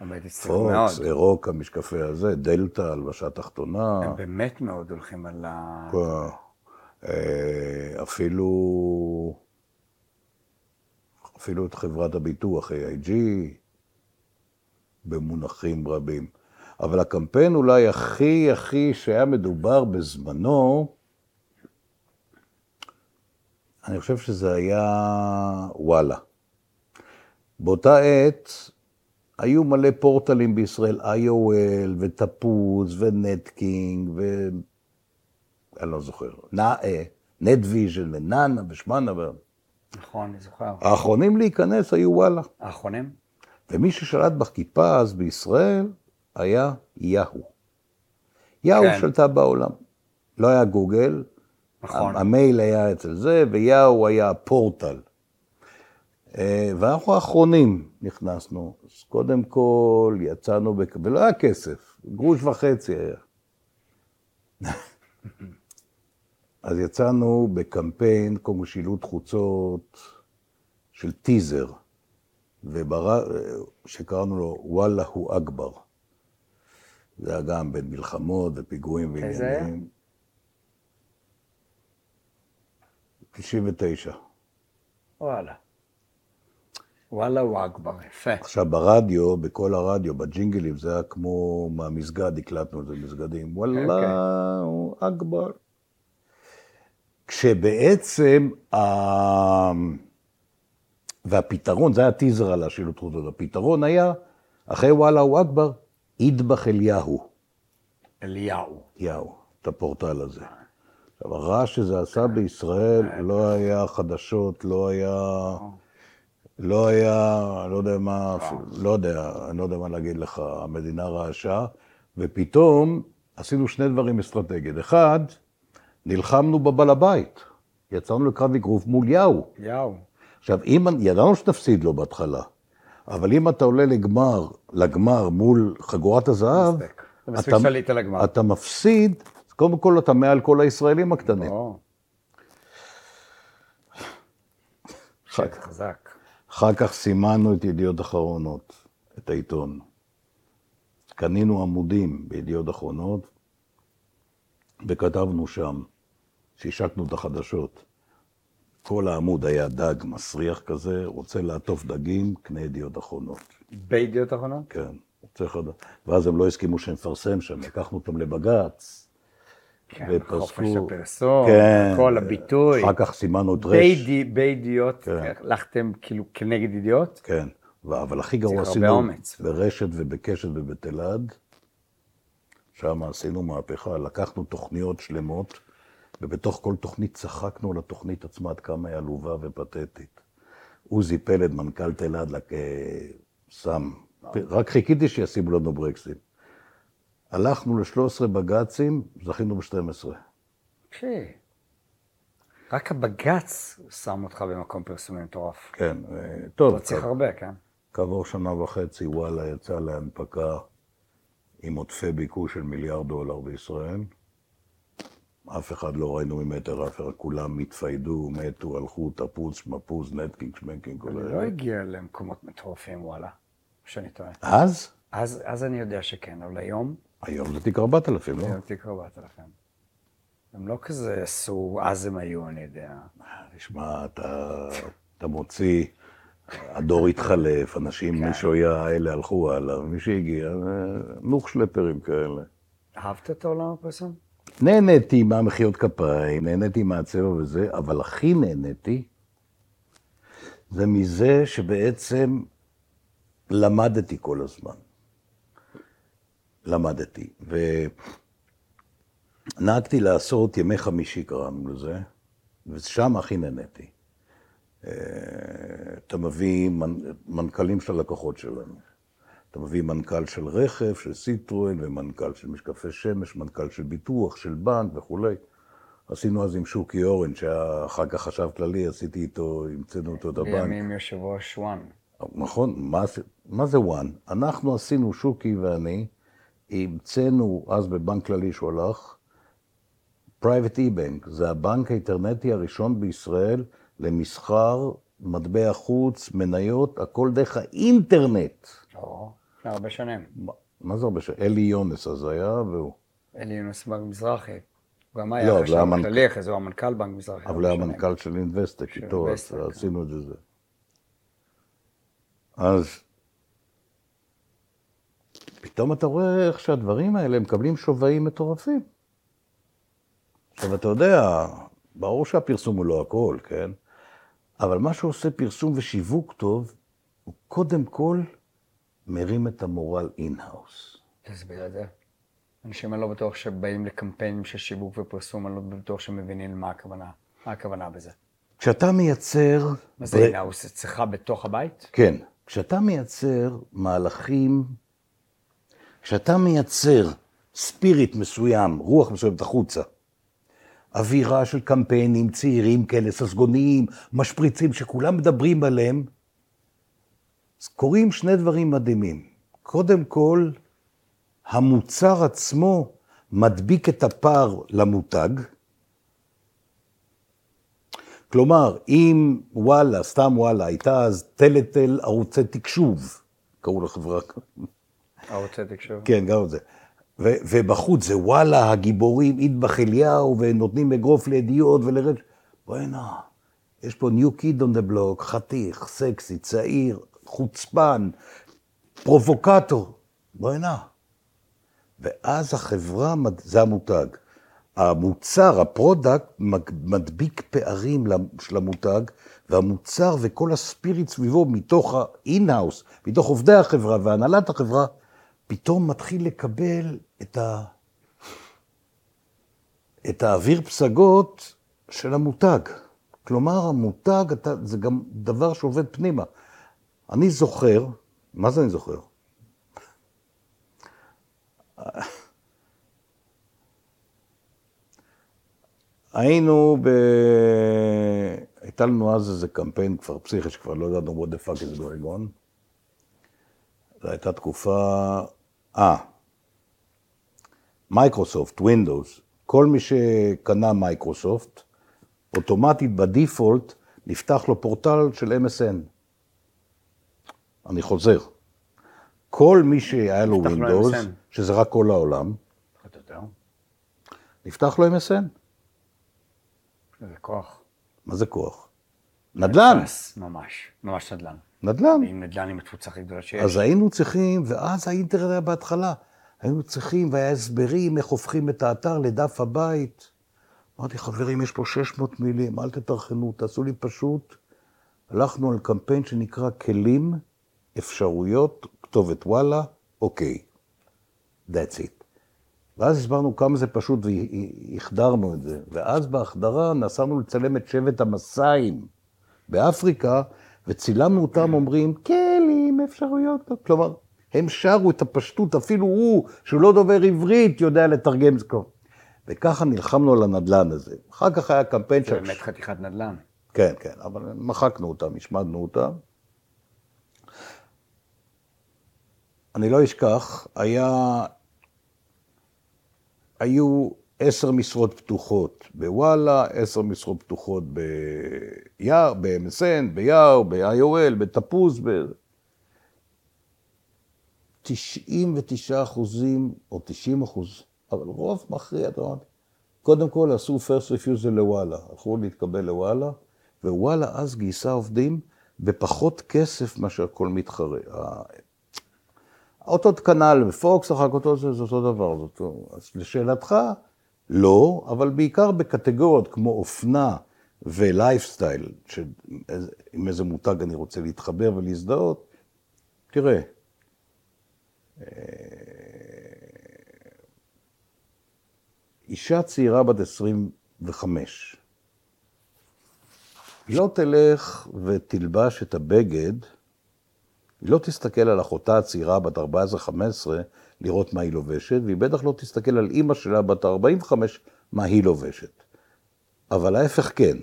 באמת הצליחו מאוד. פוקס, אירוק, המשקפי הזה, דלתא, הלבשה תחתונה. הם באמת מאוד הולכים על ה... אה, אפילו, אפילו את חברת הביטוח AIG, במונחים רבים. אבל הקמפיין אולי הכי הכי שהיה מדובר בזמנו, אני חושב שזה היה וואלה. באותה עת היו מלא פורטלים בישראל, IOL ותפוז ונטקינג ו... אני לא זוכר, נאה, נטוויז'ן ונאנה ושמנה. ו... נכון, אני זוכר. האחרונים להיכנס היו וואלה. האחרונים? ומי ששלט בכיפה אז בישראל היה יאהו. יאהו כן. שלטה בעולם. לא היה גוגל, נכון. המייל היה אצל זה, ויאהו היה פורטל. אה, ואנחנו האחרונים נכנסנו. אז קודם כל יצאנו, בק... ולא היה כסף, גרוש וחצי היה. (laughs) אז יצאנו בקמפיין, קודם כל שילוט חוצות של טיזר, ובר... שקראנו לו וואלה הוא אכבר. זה היה גם בין מלחמות ופיגועים איזה? ועניינים. 99. וואלה. וואלה הוא אכבר, יפה. עכשיו ברדיו, בכל הרדיו, בג'ינגלים, זה היה כמו מהמסגד, הקלטנו את זה במסגדים. וואלה, אוקיי. הוא אכבר. כשבעצם, ה... והפתרון, זה היה טיזר על השילוט חוצות, הפתרון היה, אחרי וואלה הוא אכבר, ידבח אליהו. אליהו. יאו, את הפורטל הזה. הרעש שזה עשה בישראל לא היה חדשות, לא היה... לא היה, לא יודע מה, אפילו- לא יודע, אני לא יודע מה להגיד לך, המדינה רעשה, ופתאום עשינו שני דברים אסטרטגיים. אחד, נלחמנו בבעל הבית. יצאנו לקרב אגרוף מול יאו. יאו. עכשיו, אם, ידענו שתפסיד לו בהתחלה, אבל אם אתה עולה לגמר, לגמר מול חגורת הזהב, אתה-. אתה מפסיד, קודם כל אתה מעל כל הישראלים הקטנים. אחר חזק. אחר כך סימנו את ידיעות אחרונות, את העיתון. קנינו עמודים בידיעות אחרונות, וכתבנו שם, שהשקנו את החדשות. כל העמוד היה דג מסריח כזה, רוצה לעטוף דגים, קנה ידיעות אחרונות. בידיעות אחרונות? כן, רוצה חדש. ואז הם לא הסכימו שנפרסם שם, לקחנו אותם לבג"ץ. כן, ופסקו- חופש הפרסום, כן. כל הביטוי. אחר כך סימנו את רש. בידי- בידיעות, כן. הלכתם כאילו כנגד ידיעות? כן, אבל הכי גרוע עשינו. ברשת ובקשת ובתלעד, שם עשינו מהפכה, לקחנו תוכניות שלמות, ובתוך כל תוכנית צחקנו על התוכנית עצמה עד כמה היא עלובה ופתטית. עוזי פלד, מנכ"ל תלעד, לק- אה, שם, רק חיכיתי שישימו לנו ברקסים. הלכנו ל-13 בג"צים, זכינו ב-12. פשי. רק הבג"ץ שם אותך במקום פרסומי מטורף. כן, אה, טוב, לא צריך הרבה, כן? כעבור שנה וחצי, וואלה יצא להנפקה עם עודפי ביקוש של מיליארד דולר בישראל. אף אחד לא ראינו ממטר, אף אחד, כולם התפיידו, מתו, הלכו, תפוז, שמפוז, נטקינג, שמקינג, כל אלה. לא הגיע למקומות מטורפים, וואלה. שאני טועה. אז, אז, אז אני יודע שכן, אבל היום, היום זה תיק 4,000, לא? היום תיק 4,000. הם לא כזה עשו, אז הם היו, אני יודע. תשמע, אתה, אתה מוציא, הדור התחלף, אנשים כן. משויה, אלה הלכו הלאה, ומי שהגיע, אה, נוחשלפרים כאלה. אהבת את העולם הפרסום? נהניתי מהמחיאות כפיים, נהניתי מהצבע וזה, אבל הכי נהניתי זה מזה שבעצם למדתי כל הזמן. למדתי. ונהגתי לעשות ימי חמישי, קראנו לזה, ושם הכי נהניתי. אה, אתה מביא מנ- מנכ"לים של הלקוחות שלנו. אתה מביא מנכ"ל של רכב, של סיטרואן, ומנכ"ל של משקפי שמש, מנכ"ל של ביטוח, של בנק וכולי. עשינו אז עם שוקי אורן, שהיה אחר כך חשב כללי, עשיתי איתו, המצאנו איתו את הבנק. לימים יושב ראש וואן. נכון, מה, מה זה וואן? אנחנו עשינו, שוקי ואני, המצאנו אז בבנק כללי שהוא הלך, private e-bank, זה הבנק האינטרנטי הראשון בישראל למסחר, מטבע חוץ, מניות, הכל דרך האינטרנט. או, לפני הרבה שנים. מה- מה זה הרבה שנים? אלי יונס אז היה, והוא. אלי יונס בנק מזרחי. הוא גם לא, היה אבל חשב כללי, אחרי זה הוא המנכ"ל בנק מזרחי. אבל הוא היה. מנכ"ל של אינבסטק איתו, כן. עשינו את זה. אז פתאום אתה רואה איך שהדברים האלה מקבלים שווים מטורפים. עכשיו, אתה יודע, ברור שהפרסום הוא לא הכל, כן? אבל מה שעושה פרסום ושיווק טוב, הוא קודם כל מרים את המורל in-house. תסביר את זה. אנשים אני לא בטוח שבאים לקמפיינים של שיווק ופרסום, אני לא בטוח שמבינים מה הכוונה. מה הכוונה בזה? כשאתה מייצר... מה זה אינהאוס? אצלך בתוך הבית? כן. כשאתה מייצר מהלכים, כשאתה מייצר ספיריט מסוים, רוח מסוימת החוצה, אווירה של קמפיינים צעירים כאלה, ססגוניים, משפריצים, שכולם מדברים עליהם, אז קורים שני דברים מדהימים. קודם כל, המוצר עצמו מדביק את הפער למותג, כלומר, אם וואלה, סתם וואלה, הייתה אז טלטל ערוצי תקשוב, קראו לחברה, ערוצי תקשוב. כן, גם זה. ו- ובחוץ זה וואלה, הגיבורים, אטבח אליהו, ונותנים אגרוף לידיעות ולרש... בוא'נה, יש פה ניו קיד און דה בלוק, חתיך, סקסי, צעיר, חוצפן, פרובוקטור. בוא'נה. ואז החברה, זה המותג. המוצר, ה product, מדביק פערים של המותג, והמוצר וכל ה spirit סביבו, מתוך ה-in-house, מתוך עובדי החברה והנהלת החברה, פתאום מתחיל לקבל את, ה... את האוויר פסגות של המותג. כלומר, המותג אתה, זה גם דבר שעובד פנימה. אני זוכר, מה זה אני זוכר? היינו ב... הייתה לנו אז איזה קמפיין כבר פסיכי, שכבר לא ידענו what the fuck is going on. זו הייתה תקופה... אה, מייקרוסופט, ווינדוס, כל מי שקנה מייקרוסופט, אוטומטית ב default נפתח לו פורטל של MSN. אני חוזר. כל מי שהיה לו ווינדוס. שזה רק כל העולם, נפתח לו MSN. זה כוח. מה זה כוח? נדל"ן, ממש, ממש נדל"ן. נדל"ן. עם נדל"ן עם התפוצה הכי גדולה שיש. אז היינו צריכים, ואז האינטרנט היה בהתחלה, היינו צריכים, והיה הסברים איך הופכים את האתר לדף הבית. אמרתי, חברים, יש פה 600 מילים, אל תטרחנו, תעשו לי פשוט. הלכנו על קמפיין שנקרא כלים, אפשרויות, כתובת וואלה, אוקיי. That's it. ואז הסברנו כמה זה פשוט והחדרנו את זה. ואז בהחדרה נסענו לצלם את שבט המסאים באפריקה, וצילמנו אותם אומרים, כלים, אפשרויות. כלומר, הם שרו את הפשטות, אפילו הוא, שהוא לא דובר עברית, יודע לתרגם זה. וככה נלחמנו על הנדלן הזה. אחר כך היה קמפיין זה של... באמת חתיכת נדל"ן. כן, כן, אבל מחקנו אותם, השמדנו אותם. אני לא אשכח, היה... היו עשר משרות פתוחות בוואלה, עשר משרות פתוחות ביער, ב-MSN, ביער, ב-IOL, בתפוז, ב... 99 אחוזים או 90 אחוז, אבל רוב מכריע, אתה אומר, קודם כל עשו first refusal לוואלה, הלכו להתקבל לוואלה, ווואלה אז גייסה עובדים בפחות כסף מאשר כל מתחרה. אותו כנ"ל בפוקס, אחר כך אותו זה, זה אותו דבר. זאת, אז לשאלתך, לא, אבל בעיקר בקטגוריות כמו אופנה ולייפסטייל, שעם איזה מותג אני רוצה להתחבר ולהזדהות, תראה, אה, אישה צעירה בת 25, היא לא תלך ותלבש את הבגד, היא לא תסתכל על אחותה הצעירה בת 14-15 לראות מה היא לובשת, והיא בטח לא תסתכל על אימא שלה בת 45 מה היא לובשת. אבל ההפך כן.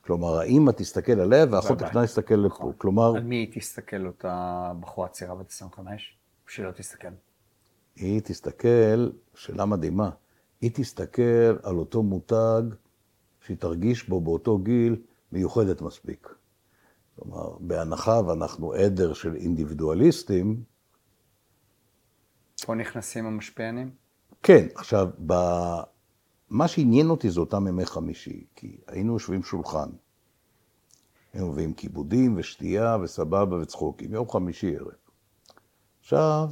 כלומר, האמא תסתכל עליה והאחות. הקטנה תסתכל לפה. כלומר, על מי היא תסתכל אותה בחורה צעירה בת 25? שלא תסתכל. היא תסתכל, שאלה מדהימה, היא תסתכל על אותו מותג שהיא תרגיש בו באותו גיל מיוחדת מספיק. כלומר, בהנחה ואנחנו עדר של אינדיבידואליסטים, פה נכנסים המשפיענים? כן, עכשיו, ב... מה שעניין אותי זה אותם ימי חמישי, כי היינו יושבים שולחן. היינו מביאים כיבודים ושתייה וסבבה וצחוקים, יום חמישי ערב. עכשיו,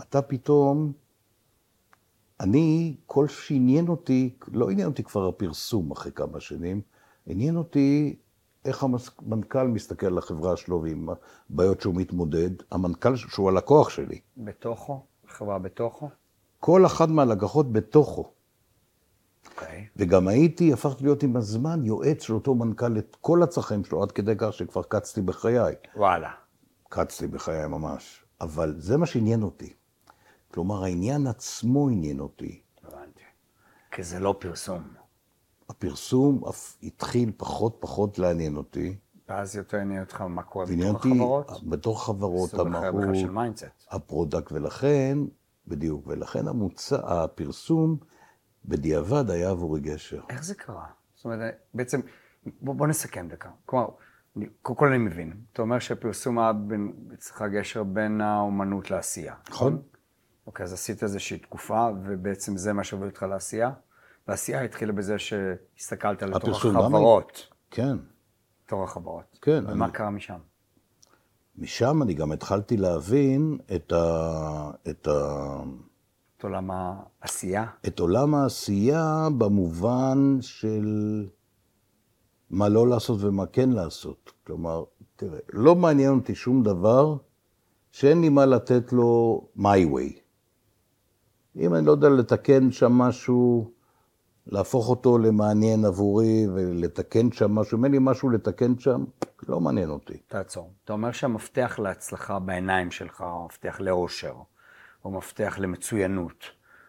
אתה פתאום, אני, כל שעניין אותי, לא עניין אותי כבר הפרסום אחרי כמה שנים, עניין אותי איך המנכ"ל מסתכל על החברה שלו ועם הבעיות שהוא מתמודד, המנכ"ל שהוא הלקוח שלי. בתוכו? חברה בתוכו? כל אחת מהלקוחות בתוכו. אוקיי. וגם הייתי, הפכתי להיות עם הזמן יועץ של אותו מנכ"ל את כל הצרכים שלו, עד כדי כך שכבר קצתי בחיי. וואלה. קצתי בחיי ממש. אבל זה מה שעניין אותי. כלומר, העניין עצמו עניין אותי. הבנתי. כי זה לא פרסום. הפרסום אף התחיל פחות פחות לעניין אותי. ואז יותר עניין אותך מה קורה בתוך אותן החברות? בתוך חברות, סוג אחר בכלל המהות. ה product, ולכן, בדיוק, ולכן המוצא, הפרסום בדיעבד היה עבורי גשר. איך זה קרה? זאת אומרת, בעצם, בוא, בוא נסכם דקה. כלומר, קודם כל אני מבין. אתה אומר שהפרסום היה בין, אצלך גשר בין האומנות לעשייה. נכון. אוקיי, אז עשית איזושהי תקופה, ובעצם זה מה שהוביל אותך לעשייה. והעשייה התחילה בזה שהסתכלת לתוך? החברות. כן. לתוך החברות. כן, ומה אני- קרה משם? משם אני גם התחלתי להבין את, ה... את, ה... את עולם העשייה? את עולם העשייה במובן של מה לא לעשות ומה כן לעשות. כלומר, תראה, לא מעניין אותי שום דבר שאין לי מה לתת לו my way. אם אני לא יודע לתקן שם משהו, להפוך אותו למעניין עבורי ולתקן שם משהו, אם אין לי משהו לתקן שם, לא מעניין אותי. תעצור. אתה אומר שהמפתח להצלחה בעיניים שלך, הוא מפתח לאושר, הוא מפתח למצוינות.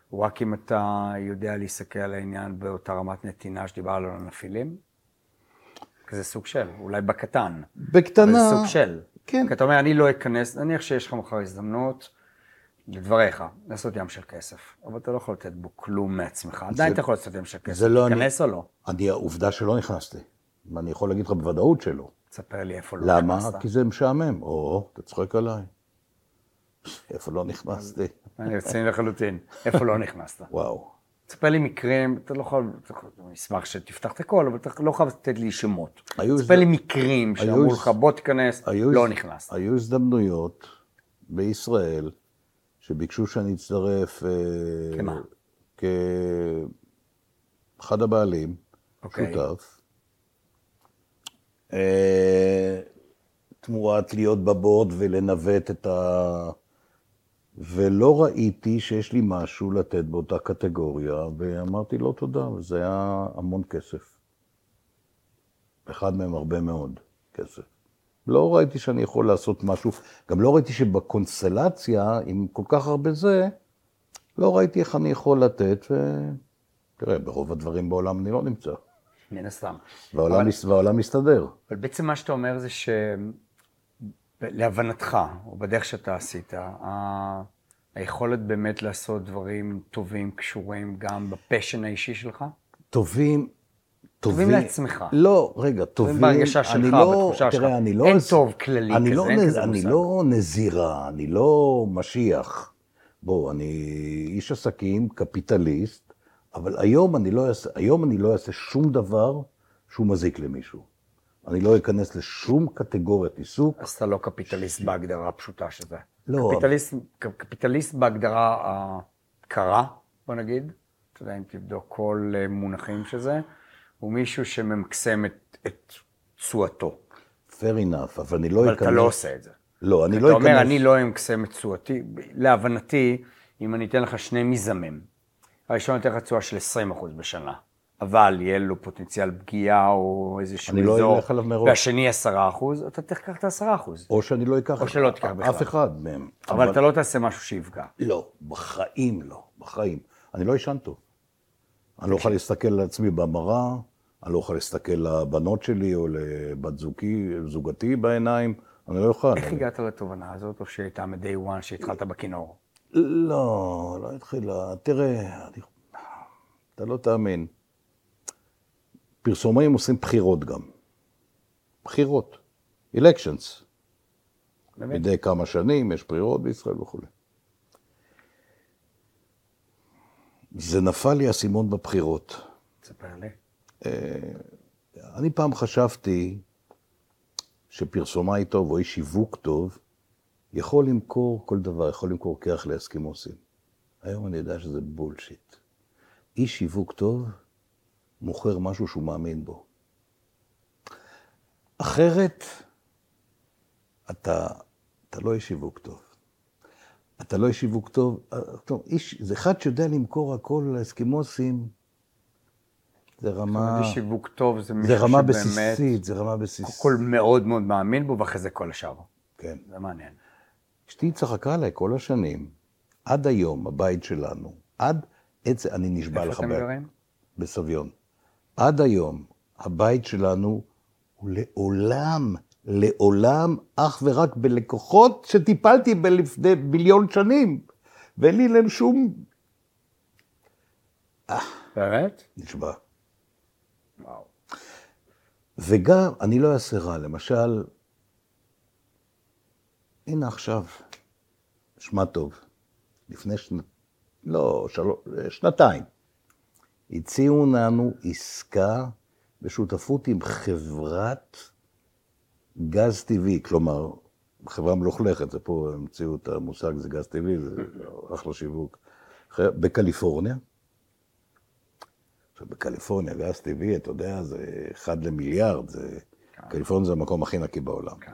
הוא רק אם אתה יודע להסתכל על העניין באותה רמת נתינה שדיברנו על הנפילים? כזה סוג של, אולי בקטן. בקטנה... זה סוג של. כן. כי אתה אומר, אני לא אכנס, נניח שיש לך מחר הזדמנות, לדבריך, לעשות ים של כסף, אבל אתה לא יכול לתת בו כלום מעצמך. עדיין אתה יכול לעשות ים של כסף. זה לא אני- תיכנס או לא? אני, העובדה שלא נכנסתי. ואני יכול להגיד לך בוודאות שלא. תספר לי איפה לא למה? נכנסת. כי זה משעמם. או, אתה צוחק עליי. (laughs) איפה לא נכנסתי? אני רציני לחלוטין. איפה לא נכנסת? (laughs) וואו. תספר לי מקרים, אתה לא יכול, אני אשמח שתפתח את הכל, אבל אתה לא חייב לתת לי שמות. תספר לי מקרים שאמרו לך, בוא תיכנס, לא נכנסת. היו הזדמנויות בישראל שביקשו שאני אצטרף... אה, כמה? כאחד הבעלים, אוקיי. שותף. אה, תמורת להיות בבורד ולנווט את ה... ולא ראיתי שיש לי משהו לתת באותה קטגוריה, ואמרתי לא תודה, וזה היה המון כסף. אחד מהם הרבה מאוד כסף. לא ראיתי שאני יכול לעשות משהו, גם לא ראיתי שבקונסטלציה, עם כל כך הרבה זה, לא ראיתי איך אני יכול לתת, ו... תראה, ברוב הדברים בעולם אני לא נמצא. מן הסתם. והעולם, אבל- מס... והעולם מסתדר. אבל בעצם מה שאתה אומר זה שלהבנתך, או בדרך שאתה עשית, ה- היכולת באמת לעשות דברים טובים קשורים גם בפשן האישי שלך? טובים, טובים לעצמך. לא, רגע, טובים. בהרגשה אני שלך, לא, בתחושה שלך. תראה, אני לא... אין טוב כללי אני כזה, לא, אין כזה אני מושג. לא נזירה, אני לא משיח. בוא, אני איש עסקים, קפיטליסט, אבל היום אני לא אעשה, היום אני לא אעשה שום דבר שהוא מזיק למישהו. אני לא אכנס לשום קטגוריית עיסוק. אז אתה לא קפיטליסט בהגדרה הפשוטה של זה. לא. קפיטליסט, קפיטליסט בהגדרה הקרה, בוא נגיד, אתה יודע, אם תבדוק כל אה, מונחים של זה, הוא מישהו שממקסם את- את תשואתו. fair enough, אבל אני לא אבל אכנס... אתה לא עושה את זה. לא, אני אתה לא אכנס... אומר, אני לא אמקסם את תשואתי. להבנתי, אם אני אתן לך שני מיזמים, הראשון ייתן לך תשואה של 20% בשנה, אבל יהיה לו פוטנציאל פגיעה או איזשהו אני לא אזור, אלך עליו מראש. והשני 10%, אתה תיקח את ה-10%. או שאני לא אקח... או שלא תיקח בכלל. אף אחד מהם. אבל אתה לא תעשה משהו שיפגע. לא, בחיים לא, בחיים. אני לא אשן טוב. אני לא אוכל להסתכל על עצמי במראה, אני לא יכול להסתכל לבנות שלי או לבת זוגי, זוגתי בעיניים, אני לא יכול. איך הגעת לתובנה הזאת, או שהייתה מ-day one שהתחלת בכינור? לא, לא התחילה. תראה, אני... אתה לא תאמין. פרסומים עושים בחירות גם. בחירות. elections. באמת? מדי כמה שנים יש בחירות בישראל וכולי. זה נפל לי האסימון בבחירות. תספר לי. אני פעם חשבתי שפרסומאי טוב או איש שיווק טוב יכול למכור כל דבר, יכול למכור כרך לאסקימוסים. היום אני יודע שזה בולשיט. איש שיווק טוב מוכר משהו שהוא מאמין בו. אחרת, אתה, אתה לא איש שיווק טוב. אתה לא איש שיווק טוב, טוב איש, זה אחד שיודע למכור הכל לאסקימוסים, זה רמה, איש שיווק טוב זה מישהו זה רמה שבאמת, בסיסית, זה רמה בסיסית. קודם כל מאוד מאוד מאמין בו, ואחרי זה כל השאר. כן. זה מעניין. אשתי צחקה עליי כל השנים, עד היום, הבית שלנו, עד עצם, אני נשבע לך, איפה אתם גרים? בסביון. עד היום, הבית שלנו הוא לעולם, לעולם, אך ורק בלקוחות שטיפלתי ב- לפני מיליון שנים, ואין לי להם שום... באמת? נשבע. וואו. וגם, אני לא אעשה רע, למשל, הנה עכשיו, שמע טוב, לפני שנ... לא, של... שנתיים, הציעו לנו עסקה בשותפות עם חברת גז טבעי, כלומר, חברה מלוכלכת, זה פה המציאו את המושג, זה גז טבעי, זה אחלה שיווק, בקליפורניה. בקליפורניה, גז טבעי, אתה יודע, זה אחד למיליארד, זה... קליפורניה זה המקום הכי נקי בעולם. כן.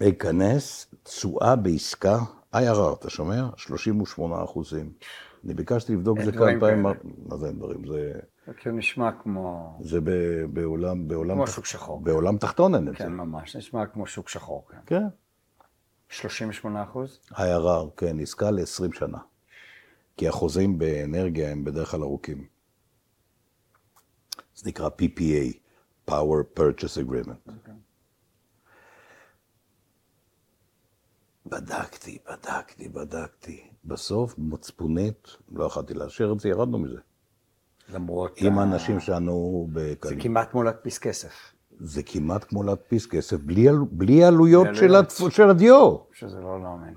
להיכנס, תשואה בעסקה, IRR, אתה שומע? 38 אחוזים. אני ביקשתי לבדוק את זה כמה פעמים. מה זה אין דברים? זה, זה כאילו נשמע כמו... זה ב- בעולם, בעולם, כמו תח- שוק שחור. בעולם תחתון אין את זה. כן, ממש. נשמע כמו שוק שחור. כן. כן. 38 אחוז? IRR, כן, עסקה ל-20 שנה. כי החוזים באנרגיה הם בדרך כלל ארוכים. זה נקרא PPA, Power Purchase Agreement. בדקתי, בדקתי, בדקתי. בסוף, מצפונית, לא יכולתי לאשר את זה, ירדנו מזה. למרות... עם ה- האנשים שענו זה בקליפורניה. כמעט כמו להדפיס כסף. זה כמעט כמו להדפיס כסף, בלי, על- בלי עלויות של של הדיו. שזה לא להאמין.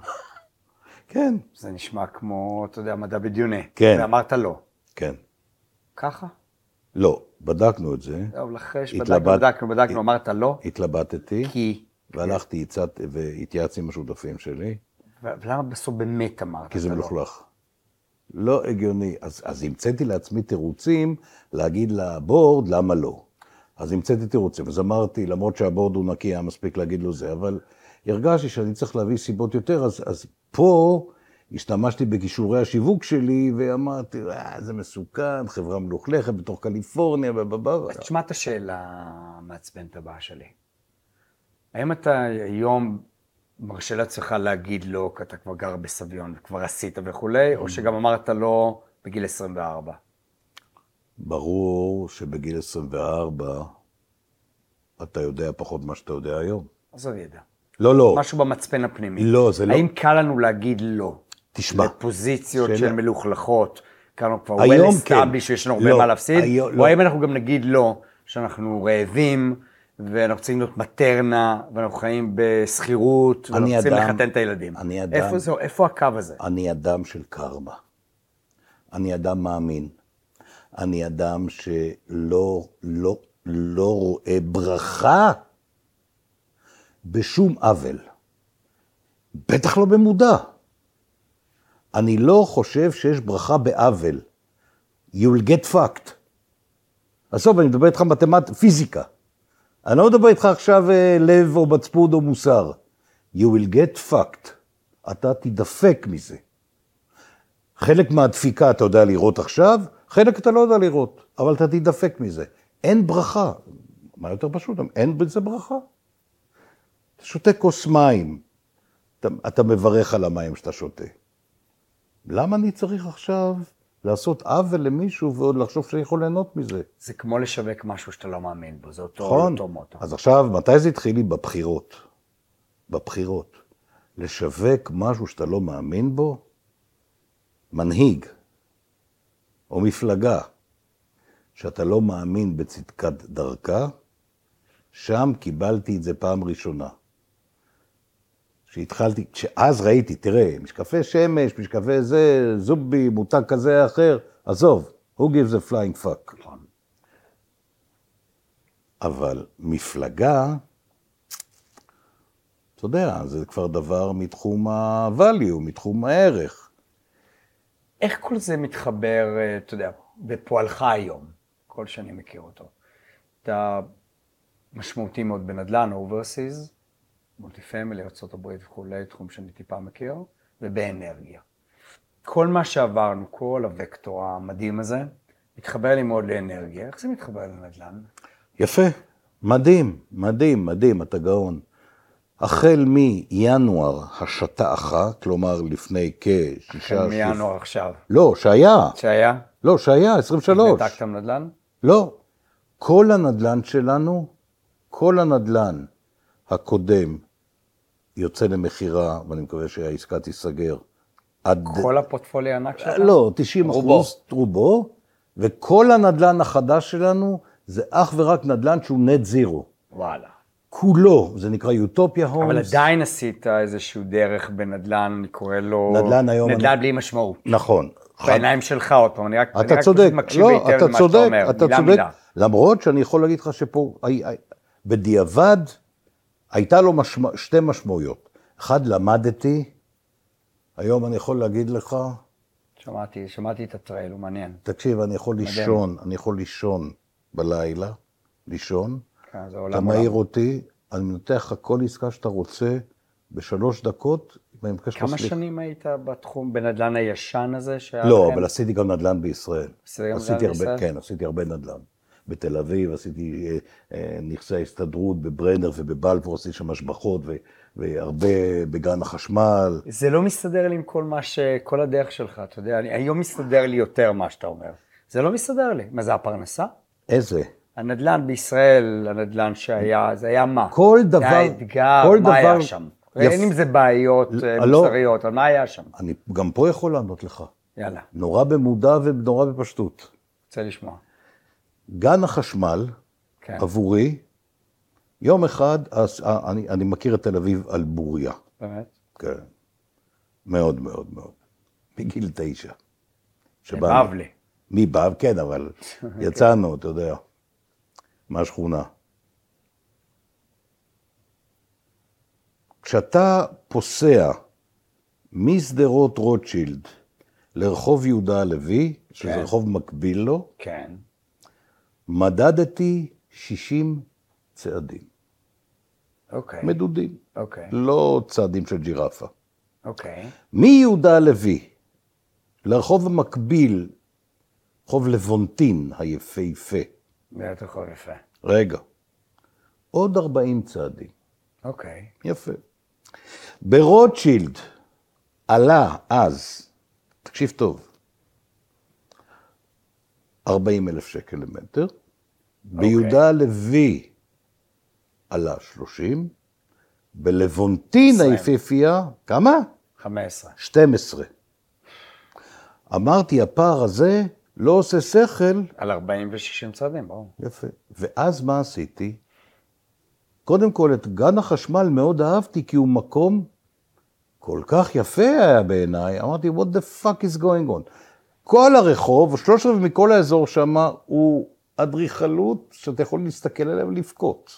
כן. זה נשמע כמו, אתה יודע, מדע בדיוני. כן. ואמרת לא. כן. ככה? לא, בדקנו את זה, טוב, אחרי שבדקנו, התלבט- בדקנו, בדקנו, אמרת לא, התלבטתי, כי... והלכתי, הצעת, והתייעצתי עם השותפים שלי, ולמה בסוף באמת אמרת? כי זה לא? מלוכלך. לא הגיוני. אז, אז המצאתי לעצמי תירוצים להגיד לבורד למה לא. אז המצאתי תירוצים, אז אמרתי, למרות שהבורד הוא נקי, היה מספיק להגיד לו זה, אבל הרגשתי שאני צריך להביא סיבות יותר, אז, אז פה השתמשתי בכישורי השיווק שלי, ואמרתי, אה, זה מסוכן, חברה מלוכלכת בתוך קליפורניה, ובבא. תשמע את השאלה המעצבנת הבאה שלי. האם אתה היום מרשה לעצמך להגיד לא, כי אתה כבר גר בסביון וכבר עשית וכולי, או שגם אמרת לא בגיל 24? ברור שבגיל 24 אתה יודע פחות ממה שאתה יודע היום. עזוב ידע. לא, לא. משהו במצפן הפנימי. לא, זה לא- האם קל לנו להגיד לא? תשמע. בפוזיציות שאלה- של מלוכלכות, אנחנו כבר היום well כן. established שיש לנו הרבה לא, מה להפסיד, היום- או לא. האם אנחנו גם נגיד לא, שאנחנו רעבים, ואנחנו צריכים להיות מטרנה, ואנחנו חיים בשכירות, ואנחנו רוצים לחתן את הילדים. אני אדם- איפה זה, איפה הקו הזה? אני אדם של קרמה. אני אדם מאמין. אני אדם שלא לא, לא רואה ברכה בשום עוול. בטח לא במודע. אני לא חושב שיש ברכה בעוול. You will get fucked. עזוב, אני מדבר איתך מתמט... פיזיקה. אני לא מדבר איתך עכשיו אה, לב או מצפון או מוסר. You will get fucked. אתה תדפק מזה. חלק מהדפיקה אתה יודע לראות עכשיו, חלק אתה לא יודע לראות, אבל אתה תדפק מזה. אין ברכה. מה יותר פשוט? אין בזה ברכה. אתה שותה כוס מים, אתה, אתה מברך על המים שאתה שותה. למה אני צריך עכשיו לעשות עוול למישהו ועוד לחשוב שאני יכול ליהנות מזה. זה כמו לשווק משהו שאתה לא מאמין בו, זה אותו, נכון? אותו מוטו. אז עכשיו, מתי זה התחיל לי? בבחירות. בבחירות. לשווק משהו שאתה לא מאמין בו, מנהיג או מפלגה שאתה לא מאמין בצדקת דרכה, שם קיבלתי את זה פעם ראשונה. שהתחלתי, שאז ראיתי, תראה, משקפי שמש, משקפי זה, זובי, מותג כזה אחר, עזוב, who gives a flying fuck. נכון. אבל מפלגה, אתה יודע, זה כבר דבר מתחום ה-value, מתחום הערך. איך כל זה מתחבר, אה, אתה יודע, בפועלך היום, ככל שאני מכיר אותו? אתה משמעותי מאוד בנדל"ן, overseas, multi family, ארה"ב וכולי, תחום שאני טיפה מכיר, ובאנרגיה. כל מה שעברנו, כל הוקטור המדהים הזה, מתחבר לי מאוד לאנרגיה. איך זה מתחבר לנדל"ן? יפה, מדהים, מדהים, מדהים, אתה גאון. החל מינואר השתעך, כלומר לפני כשישה... החל מינואר עכשיו. לא, שהיה. שהיה? לא, שהיה, 23. נתקת נדל"ן? לא. כל הנדל"ן שלנו, כל הנדל"ן הקודם יוצא למכירה, ואני מקווה שהעסקה תיסגר. עד... כל הפורטפוליו הענק שלך? לא, 90 רובו. אחוז, רובו, וכל הנדל"ן החדש שלנו זה אך ורק נדל"ן שהוא נט זירו. וואלה. כולו, זה נקרא יוטופיה הומס. אבל עדיין עשית איזשהו דרך בנדל"ן, אני קורא לו... נדל"ן היום נדל"ן אני- בלי משמעות. נכון. בעיניים שלך עוד פעם, אני רק אני אתה רק צודק, מקשיב לא, היטב למה צודק, שאתה אומר, אתה מילה צודק, מילה. למרות שאני יכול להגיד לך שפה, בדיעבד, הייתה לו משמע, שתי משמעויות. אחד, למדתי, היום אני יכול להגיד לך, שמעתי, שמעתי את הטרייל, הוא מעניין. תקשיב, אני יכול מדהים. לישון, אני יכול לישון בלילה, לישון, כן, זה אתה מעיר. אותי, אני מנתח לך כל עסקה שאתה רוצה בשלוש דקות, ואני מבקש לך כמה סליחה. שנים היית בתחום, בנדל"ן הישן הזה? לא, לכם? אבל עשיתי גם נדל"ן בישראל. עשית גם עשיתי נדל"ן בישראל? כן, עשיתי הרבה נדל"ן. בתל אביב, עשיתי אה, אה, נכסי ההסתדרות, בברנר ובבלפור, עשיתי שם השבחות, והרבה בגן החשמל. זה לא מסתדר לי עם כל מה ש... כל הדרך שלך, אתה יודע, אני, היום מסתדר לי יותר מה שאתה אומר. זה לא מסתדר לי. מה, זה הפרנסה? איזה? הנדל"ן בישראל, הנדל"ן שהיה, זה היה מה? כל דבר- זה היה אתגר, כל מה היה דבר- שם? יפ- אין אם זה בעיות אה, לא. מוסריות, אבל מה היה שם? אני גם פה יכול לענות לך. יאללה, נורא במודע ונורא בפשטות. רוצה לשמוע. גן החשמל, כן. עבורי, יום אחד, אז, אני, אני מכיר את תל אביב על בוריה. באמת? כן. מאוד מאוד מאוד. מגיל תשע. שבאנו- בבלי. מבב, כן, אבל (laughs) יצאנו, אתה יודע, מהשכונה. כשאתה פוסע משדרות רוטשילד לרחוב יהודה הלוי, שזה כן. רחוב מקביל לו, כן. מדדתי 60 צעדים, אוקיי. מדודים, אוקיי. לא צעדים של ג'ירפה. אוקיי. מיהודה הלוי לרחוב המקביל, רחוב לבונטין היפהפה, זה יותר חוב יפה. רגע, עוד 40 צעדים, אוקיי. יפה. ברוטשילד עלה אז, תקשיב טוב, 40 אלף שקל למטר, ביהודה הלוי עלה 30, בלוונטין עשרים. היפהפייה, כמה? 15. 12. אמרתי, הפער הזה לא עושה שכל, על 40 ו-60 צעדים, ברור. יפה. ואז מה עשיתי? קודם כל, את גן החשמל מאוד אהבתי, כי הוא מקום כל כך יפה היה בעיניי. אמרתי, what the fuck is going on? כל הרחוב, שלושת רבעי מכל האזור שם, הוא אדריכלות שאתה יכול להסתכל עליה ולבכות.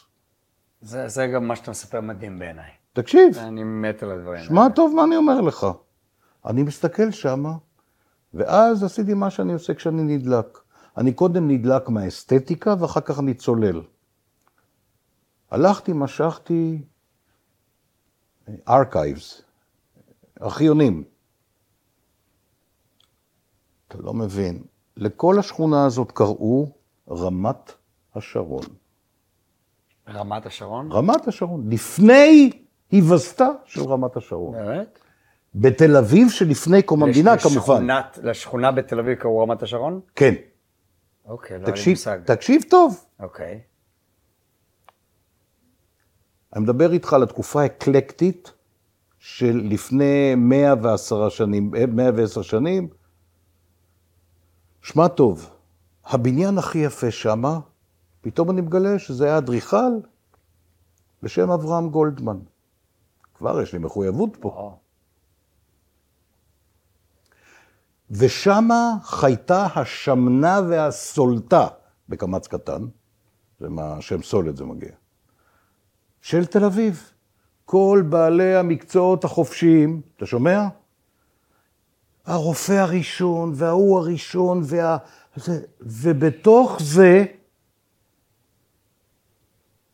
זה, זה גם מה שאתה מספר מדהים בעיניי. תקשיב, אני מת על הדברים שמע טוב מה אני אומר לך. אני מסתכל שמה, ואז עשיתי מה שאני עושה כשאני נדלק. אני קודם נדלק מהאסתטיקה, ואחר כך אני צולל. הלכתי, משכתי ארכייבס, ארכיונים. אתה לא מבין. לכל השכונה הזאת קראו רמת השרון. רמת השרון? רמת השרון, לפני היווסדה של רמת השרון. באמת? בתל אביב שלפני קום המדינה, כמובן. לשכונה בתל אביב קראו רמת השרון? כן. אוקיי, לא היה לי מושג. תקשיב טוב. אוקיי. אני מדבר איתך על התקופה האקלקטית של לפני 110 שנים, אה, 110 שנים. שמע טוב, הבניין הכי יפה שמה, פתאום אני מגלה שזה היה אדריכל בשם אברהם גולדמן. כבר יש לי מחויבות פה. ושמה חייתה השמנה והסולתה, בקמץ קטן, זה מהשם סולת זה מגיע, של תל אביב. כל בעלי המקצועות החופשיים, אתה שומע? הרופא הראשון, וההוא הראשון, וה... ובתוך זה,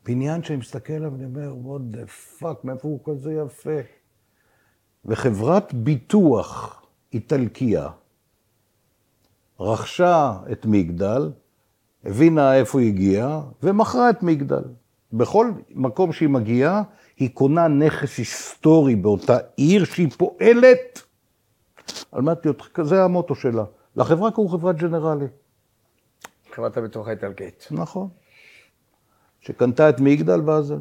בניין שאני מסתכל עליו ואני אומר, what the fuck, מאיפה הוא כזה יפה? וחברת ביטוח איטלקיה רכשה את מגדל, הבינה איפה היא הגיעה, ומכרה את מגדל. בכל מקום שהיא מגיעה, היא קונה נכס היסטורי באותה עיר שהיא פועלת. על מנת להיות, זה המוטו שלה. לחברה קראו חברת ג'נרלי. חברת הביטוח האיטלקית. נכון. שקנתה את מגדל ואז...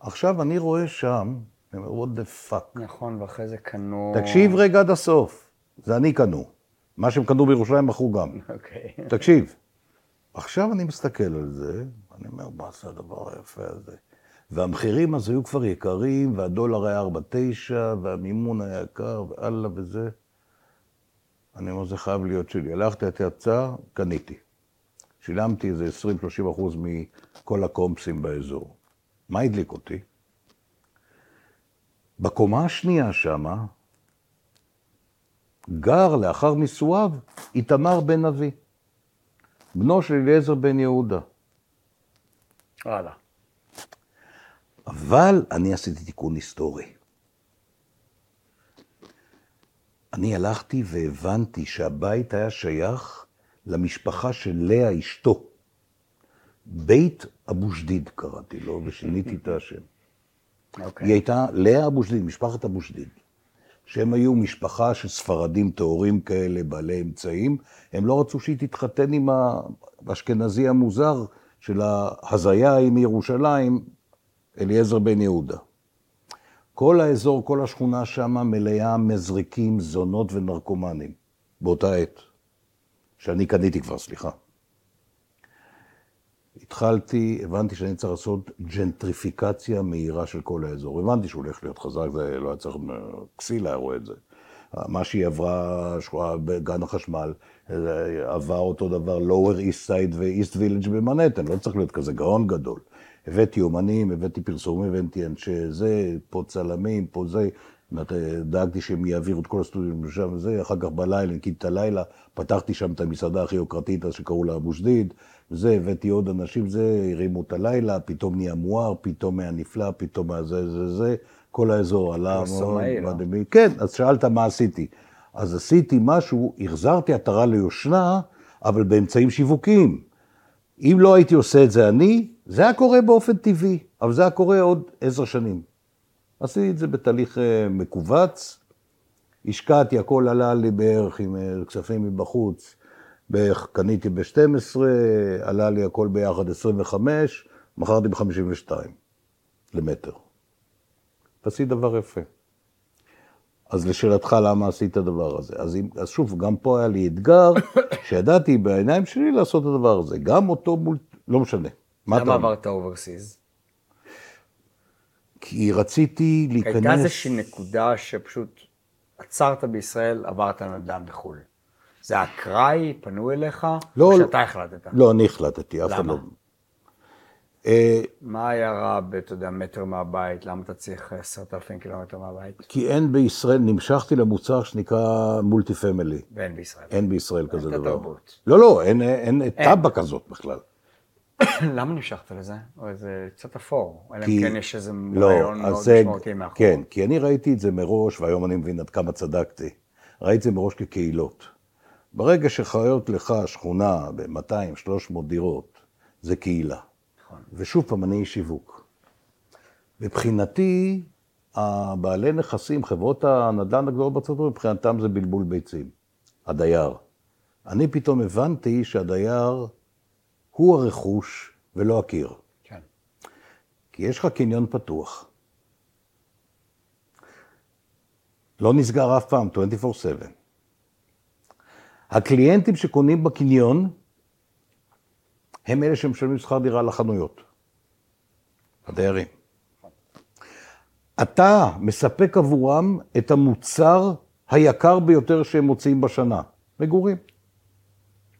עכשיו אני רואה שם, אני אומר, what the fuck. נכון, ואחרי זה קנו... תקשיב רגע עד הסוף. זה אני קנו. מה שהם קנו בירושלים מכרו גם. אוקיי. תקשיב, עכשיו אני מסתכל על זה, אני אומר, מה זה הדבר היפה הזה? והמחירים אז היו כבר יקרים, והדולר היה 4.9, והמימון היה יקר, ואללה וזה. אני אומר, זה חייב להיות שלי. הלכתי את יצא, קניתי. שילמתי איזה 20-30 אחוז מכל הקומפסים באזור. מה הדליק אותי? בקומה השנייה שמה, גר לאחר נישואיו איתמר בן אבי, בנו של אליעזר בן יהודה. וואלה. אבל אני עשיתי תיקון היסטורי. אני הלכתי והבנתי שהבית היה שייך למשפחה של לאה אשתו. בית אבו שדיד קראתי לו, ושיניתי את השם. אוקיי. היא הייתה לאה אבו שדיד, משפחת אבו שדיד. שהם היו משפחה של ספרדים טהורים כאלה, בעלי אמצעים. הם לא רצו שהיא תתחתן עם האשכנזי המוזר של ההזיה ההיא מירושלים, אליעזר בן יהודה. כל האזור, כל השכונה שם מלאה מזריקים, זונות ונרקומנים, באותה עת. שאני קניתי כבר, סליחה. התחלתי, הבנתי שאני צריך לעשות ג'נטריפיקציה מהירה של כל האזור. הבנתי שהוא הולך להיות חזק, זה לא היה צריך, כסיל היה רואה את זה. מה שהיא עברה שכונה בגן החשמל, זה עבר אותו דבר lower east side ו-east village במנהטן, לא צריך להיות כזה גאון גדול. הבאתי אומנים, הבאתי פרסומים, הבאתי אנשי זה, פה צלמים, פה זה. דאגתי שהם יעבירו את כל הסטודיו שם וזה, אחר כך בלילה, ניקיתי את הלילה, פתחתי שם את המסעדה הכי יוקרתית, אז שקראו לה אבו שדיד, זה, הבאתי עוד אנשים, זה, הרימו את הלילה, פתאום נהיה מואר, פתאום היה נפלא, פתאום היה זה, זה, זה, כל האזור עלה לא? מדהים. כן, אז שאלת מה עשיתי. אז עשיתי משהו, החזרתי עטרה ליושנה, אבל באמצעים שיווקיים. אם לא הייתי עושה את זה אני, זה היה קורה באופן טבעי, אבל זה היה קורה עוד עשר שנים. עשיתי את זה בתהליך אה, מכווץ, השקעתי, הכל עלה לי בערך עם אה, כספים מבחוץ, בערך קניתי ב-12, עלה לי הכל ביחד 25, מכרתי ב-52 למטר. ועשיתי דבר יפה. אז לשאלתך, למה עשית את הדבר הזה? אז, אם, אז שוב, גם פה היה לי אתגר, (coughs) שידעתי בעיניים שלי לעשות את הדבר הזה. גם אותו מול... לא משנה. מה אתה למה אומר? עברת overseas? כי רציתי להיכנס... הייתה איזושהי נקודה שפשוט עצרת בישראל, עברת נדל"ן בחו"ל. זה אקראי, פנו אליך, לא, או לא. שאתה החלטת? לא, אני החלטתי, אף אחד למה? לא... אה, מה היה רע אתה יודע, מטר מהבית? למה אתה צריך עשרת אלפים קילומטר מהבית? כי אין בישראל, נמשכתי למוצר שנקרא מולטי פמילי. ואין בישראל. אין בישראל כזה דבר. תרבות. לא, לא, אין, אין, אין טאבה כזאת בכלל. (coughs) למה נמשכת לזה? זה קצת אפור. אלא אם כן יש איזה לא, רעיון מאוד משמעותי מאחור. כן, כי אני ראיתי את זה מראש, והיום אני מבין עד כמה צדקתי. ראיתי את זה מראש כקהילות. ברגע שחיות לך שכונה ב-200-300 דירות, זה קהילה. נכון. ושוב פעם, אני איש שיווק. מבחינתי, הבעלי נכסים, חברות הנדל"ן הגדולות בארצות הברית, מבחינתם זה בלבול ביצים, הדייר. אני פתאום הבנתי שהדייר הוא הרכוש ולא הקיר. כן. כי יש לך קניון פתוח. לא נסגר אף פעם, 24/7. הקליינטים שקונים בקניון הם אלה שמשלמים שכר דירה לחנויות. הדיירים. אתה מספק עבורם את המוצר היקר ביותר שהם מוציאים בשנה, מגורים.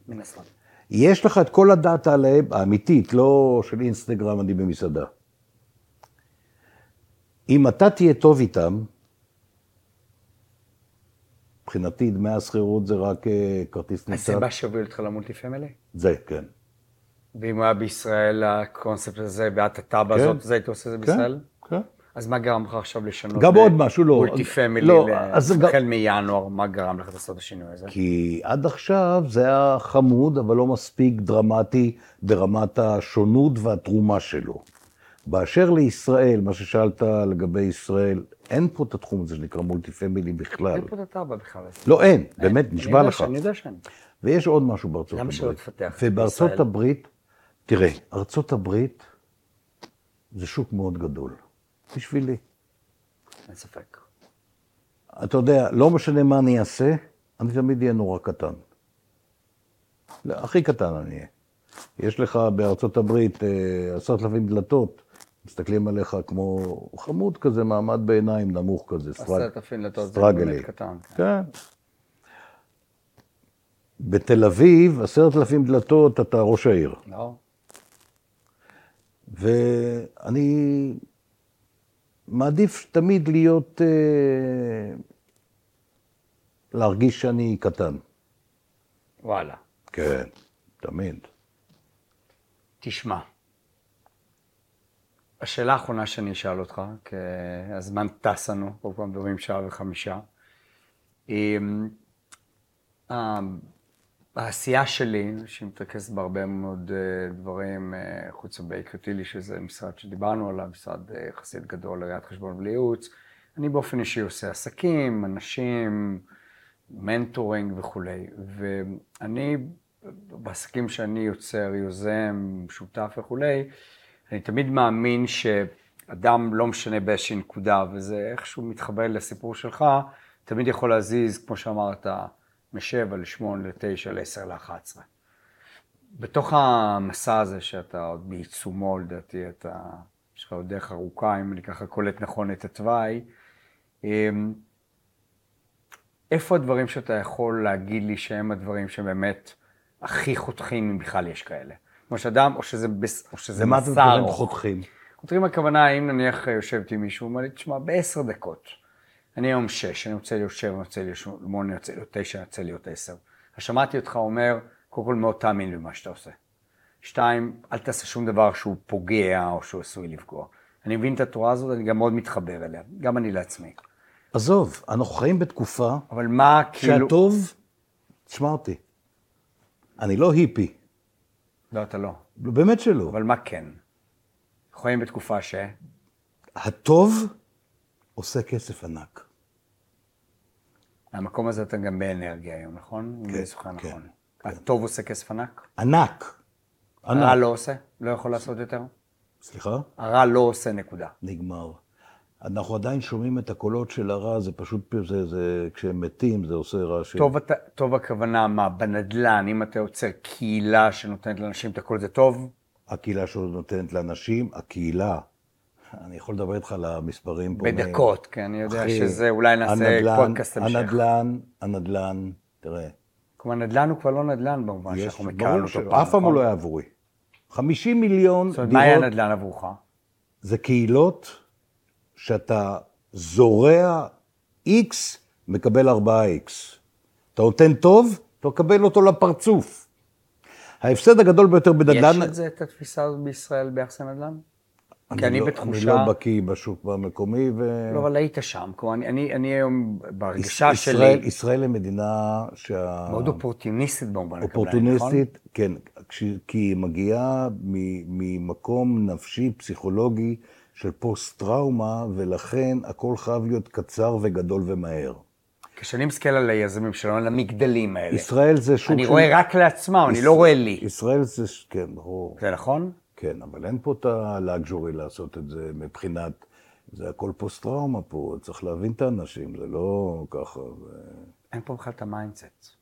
מן הסתם. יש לך את כל הדאטה עליהם, האמיתית, לא של אינסטגרם, אני במסעדה. אם אתה תהיה טוב איתם, מבחינתי דמי השכירות זה רק אה, כרטיס ניצן. הסיבה שהוביל אותך ל multi family? זה, כן. ואם הוא היה בישראל, הקונספט הזה, ואת הטאבה כן. הזאת, אז היית עושה את זה בישראל? כן. אז מה גרם לך עכשיו לשנות? גם עוד משהו, לא. multi family, לא, החל מינואר, מה גרם לך לעשות את השינוי הזה? כי עד עכשיו זה היה חמוד, אבל לא מספיק דרמטי ברמת השונות והתרומה שלו. באשר לישראל, מה ששאלת לגבי ישראל, אין פה את התחום הזה שנקרא מולטי פמילי בכלל. אין פה את הטאבה בכלל. לא, אין, באמת, אני נשבע לך. אני יודע שאין. ויש עוד משהו בארצות למה הברית. שלא תפתח זה ובארצות? הברית, תראה, ארצות הברית זה שוק מאוד גדול, בשבילי. אין ספק. אתה יודע, לא משנה מה אני אעשה, אני תמיד אהיה נורא קטן. לא, הכי קטן אני אהיה. יש לך בארצות הברית אה, עשרת אלפים דלתות, מסתכלים עליך כמו חמוד כזה, מעמד ביניים נמוך כזה, סטרג- עשרת אלפים דלתות זה סטרגלי. קטן. כן. כן. בתל אביב, עשרת אלפים דלתות, אתה ראש העיר. לא? ואני מעדיף תמיד להיות, אה, להרגיש שאני קטן. וואלה. כן, תמיד. תשמע, השאלה האחרונה שאני אשאל אותך, כי הזמן טס לנו, כל פעם מדברים שעה וחמישה. העשייה שלי, שהיא מתרכזת בהרבה מאוד אה, דברים, אה, חוץ מבייקר טילי, שזה משרד שדיברנו עליו, משרד אה, יחסית גדול לראיית חשבון ולייעוץ, אני באופן אישי עושה עסקים, אנשים, mentoring וכולי. ואני, בעסקים שאני יוצר, יוזם, שותף וכולי, אני תמיד מאמין שאדם, לא משנה באיזושהי נקודה, וזה איכשהו מתחבר לסיפור שלך, תמיד יכול להזיז, כמו שאמרת, מ-7 ל-8, ל-9, ל-10, ל-11. בתוך המסע הזה שאתה עוד בעיצומו, לדעתי, אתה, יש לך עוד דרך ארוכה, אם אני ככה קולט נכון את התוואי, אמ, איפה הדברים שאתה יכול להגיד לי שהם הדברים שבאמת הכי חותכים, אם בכלל יש כאלה? כמו שאדם, או שזה, או שזה מסע ארוך. חותכים? חותכים הכוונה, אם נניח יושבת עם מישהו, הוא אומר לי, תשמע, בעשר דקות, אני היום שש, אני רוצה להיות שבע, אני רוצה להיות שמונה, אני רוצה להיות תשע, אני רוצה להיות עשר. אז שמעתי אותך אומר, קודם כל מאוד תאמין במה שאתה עושה. שתיים, אל תעשה שום דבר שהוא פוגע או שהוא עשוי לפגוע. אני מבין את התורה הזאת, אני גם מאוד מתחבר אליה, גם אני לעצמי. עזוב, אנחנו חיים בתקופה אבל מה כאילו... שהטוב, תשמע אותי, אני לא היפי, לא, אתה לא. באמת שלא. אבל מה כן? חיים בתקופה ש... הטוב עושה כסף ענק. מהמקום הזה אתה גם באנרגיה היום, נכון? זוכר כן, נכון. כן. הטוב עושה כסף ענק? ענק. הרע ענק. לא עושה? לא יכול לעשות יותר? סליחה? הרע לא עושה נקודה. נגמר. אנחנו עדיין שומעים את הקולות של הרע, זה פשוט, זה, זה, כשהם מתים זה עושה רעש. טוב, אתה- טוב הכוונה, מה, בנדל"ן, אם אתה יוצר קהילה שנותנת לאנשים את הכל זה טוב? הקהילה שלו נותנת לאנשים, הקהילה, אני יכול לדבר איתך על המספרים פה. בדקות, כי אני יודע אחי, שזה, אולי נעשה הנדל"ן- פודקאסט המשך. הנדל"ן, הנדל"ן, תראה. כלומר, נדל"ן הוא כבר לא נדל"ן במובן יש- שאנחנו מכרנו אותו פעם, אף פעם הוא נכון? לא היה עבורי. 50 מיליון זאת אומרת, מה היה דירות, נדל"ן עבורך? זה קהילות שאתה זורע X, מקבל 4X. אתה נותן טוב, אתה מקבל אותו לפרצוף. ההפסד הגדול ביותר בנדל"ן... יש את זה, את התפיסה הזאת בישראל ביחס לנדל"ן? כי אני לא- בתחושה... אני לא בקיא בשוק המקומי, ו... לא, אבל היית שם. כלומר, אני- אני אני היום, בהרגשה ישראל, שלי, ישראל היא מדינה שה... מאוד אופורטוניסטית במובן הקבלני, נכון? אופורטוניסטית, כן, כש- כי היא מגיעה מ- ממקום נפשי, פסיכולוגי, של פוסט-טראומה, ולכן הכל חייב להיות קצר וגדול ומהר. כשאני מסתכל על היזמים שלנו, על המגדלים האלה, ישראל זה שוק אני רואה רק לעצמם, אני לא רואה לי. ישראל זה, כן, ברור. זה נכון? כן, אבל אין פה את הלאג'ורי לעשות את זה מבחינת, זה הכל פוסט-טראומה פה, צריך להבין את האנשים, זה לא ככה. ו... אין פה בכלל את ה mindset.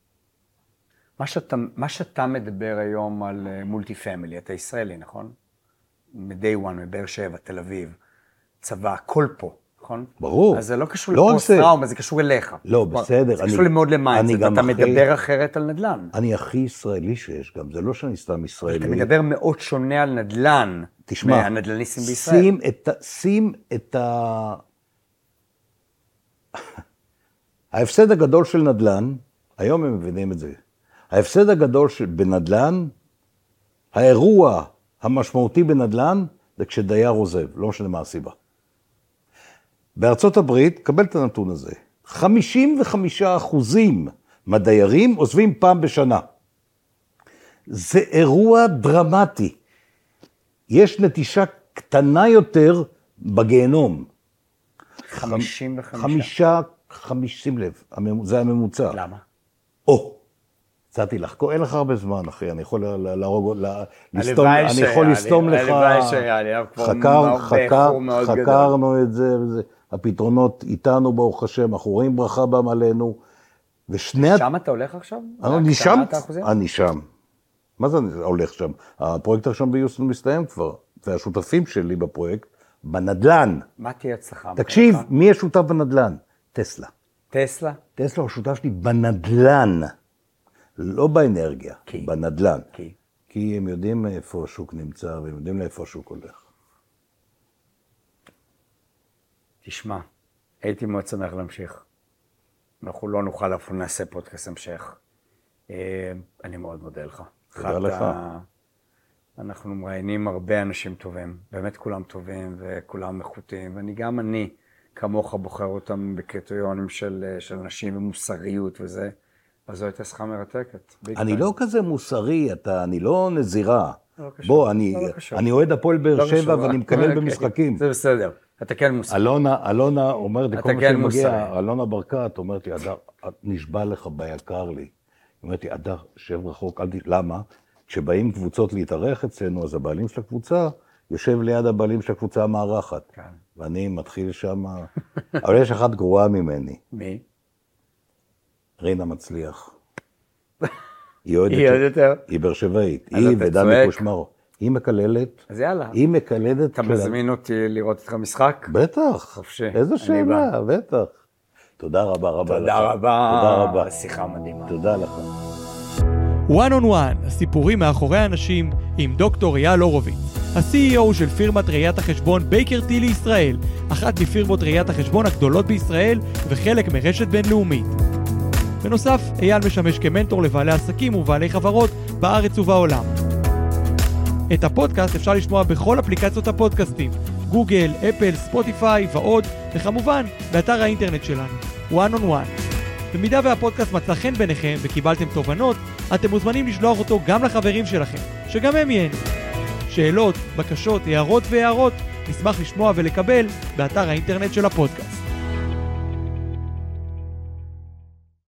מה שאתה, מה שאתה מדבר היום על multi family, אתה ישראלי, נכון? מ-day one, מבאר שבע, תל אביב, צבא, הכל פה, נכון? ברור. אז זה לא קשור לא רק לפוסט זה. קשור אליך. לא, בסדר, זה אני- קשור מאוד ל mindset, אתה הכי- מדבר אחרת על נדל"ן. אני הכי ישראלי שיש גם, זה לא שאני סתם ישראלי. אתה מדבר מאוד שונה על נדל"ן, תשמע, מהנדל"ניסטים בישראל. שים את, שים את ה... (laughs) ההפסד הגדול של נדל"ן, היום הם מבינים את זה, ההפסד הגדול של, בנדל"ן, האירוע המשמעותי בנדל"ן, זה כשדייר עוזב, לא משנה מה הסיבה. בארצות הברית, קבל את הנתון הזה, 55 אחוזים מהדיירים עוזבים פעם בשנה. זה אירוע דרמטי. יש נטישה קטנה יותר בגיהנום. 55. חמישה, חמיש, שים לב, זה הממוצע. למה? או, הצעתי לך, אין לך הרבה זמן, אחי, אני יכול לה- לה- להרוג, לה- לסתום, אני יכול לסתום לך, הלוואי שהיה לי, אנחנו כבר חקר, חקר. חקרנו את זה, וזה, הפתרונות איתנו, ברוך השם, אנחנו רואים ברכה בם עלינו, ושני, שם אתה הולך עכשיו? אני שם? אני שם. מה זה אני הולך שם? הפרויקט הראשון ביוסטון מסתיים כבר, והשותפים שלי בפרויקט, בנדלן. מה תהיה הצלחה? תקשיב? מי השותף בנדלן? טסלה. טסלה? טסלה הוא השותף שלי בנדלן, לא באנרגיה, כי? בנדלן. כי? כי הם יודעים איפה השוק נמצא, והם יודעים לאיפה השוק הולך. תשמע, הייתי מאוד שמח להמשיך. אנחנו לא נוכל אף נעשה פודקאסט המשך. אה, אני מאוד מודה לך. תודה לך. אנחנו מראיינים הרבה אנשים טובים, באמת כולם טובים וכולם איכותיים, ואני גם אני, כמוך, בוחר אותם בקריטריונים של, אה, של אנשים ומוסריות וזה, אז זו הייתה שיחה מרתקת. אני. לא כזה מוסרי, אתה, אני לא נזירה. לא קשור. בוא, אני, לא. אני אוהד הפועל באר לא שבע. ואני מקלל (laughs) אוקיי. במשחקים. זה בסדר, אתה כן מוסרי. אלונה, אלונה אומרת לי, אתה כל מה כן אלונה ברקת אומרת לי, אדר, נשבע לך ביקר לי. היא אומרת לי, אדר, שב רחוק, אל ת... למה? כשבאים קבוצות להתארח אצלנו, אז הבעלים של הקבוצה יושב ליד הבעלים של הקבוצה המארחת. כן. ואני מתחיל שם, אבל יש אחת גרועה ממני, מי? רינה מצליח. (laughs) היא אוהדת, היא עוד יותר? היא באר שבעית, היא ודני. קושמרו. היא מקללת, אז יאללה. היא מקלדת... אתה מזמין אותי לראות איתך משחק? בטח. חופשי, איזו שאלה, בטח. תודה רבה רבה לך. תודה רבה. תודה רבה. שיחה מדהימה. תודה לך. One on One, הסיפורים מאחורי האנשים עם דוקטור אייל הורוביץ, ה-CEO של פירמת ראיית החשבון בייקר טי לישראל, אחת מפירמות ראיית החשבון הגדולות בישראל וחלק מרשת בינלאומית. בנוסף, אייל משמש כמנטור לבעלי עסקים ובעלי חברות בארץ ובעולם. את הפודקאסט אפשר לשמוע בכל אפליקציות הפודקאסטים, גוגל, אפל, ספוטיפיי ועוד, וכמובן, באתר האינטרנט שלנו, one on one. במידה והפודקאסט מצא חן בעיניכם וקיבלתם תובנות, אתם מוזמנים לשלוח אותו גם לחברים שלכם, שגם הם ייהנו. שאלות, בקשות, הערות והערות, נשמח לשמוע ולקבל באתר האינטרנט של הפודקאסט.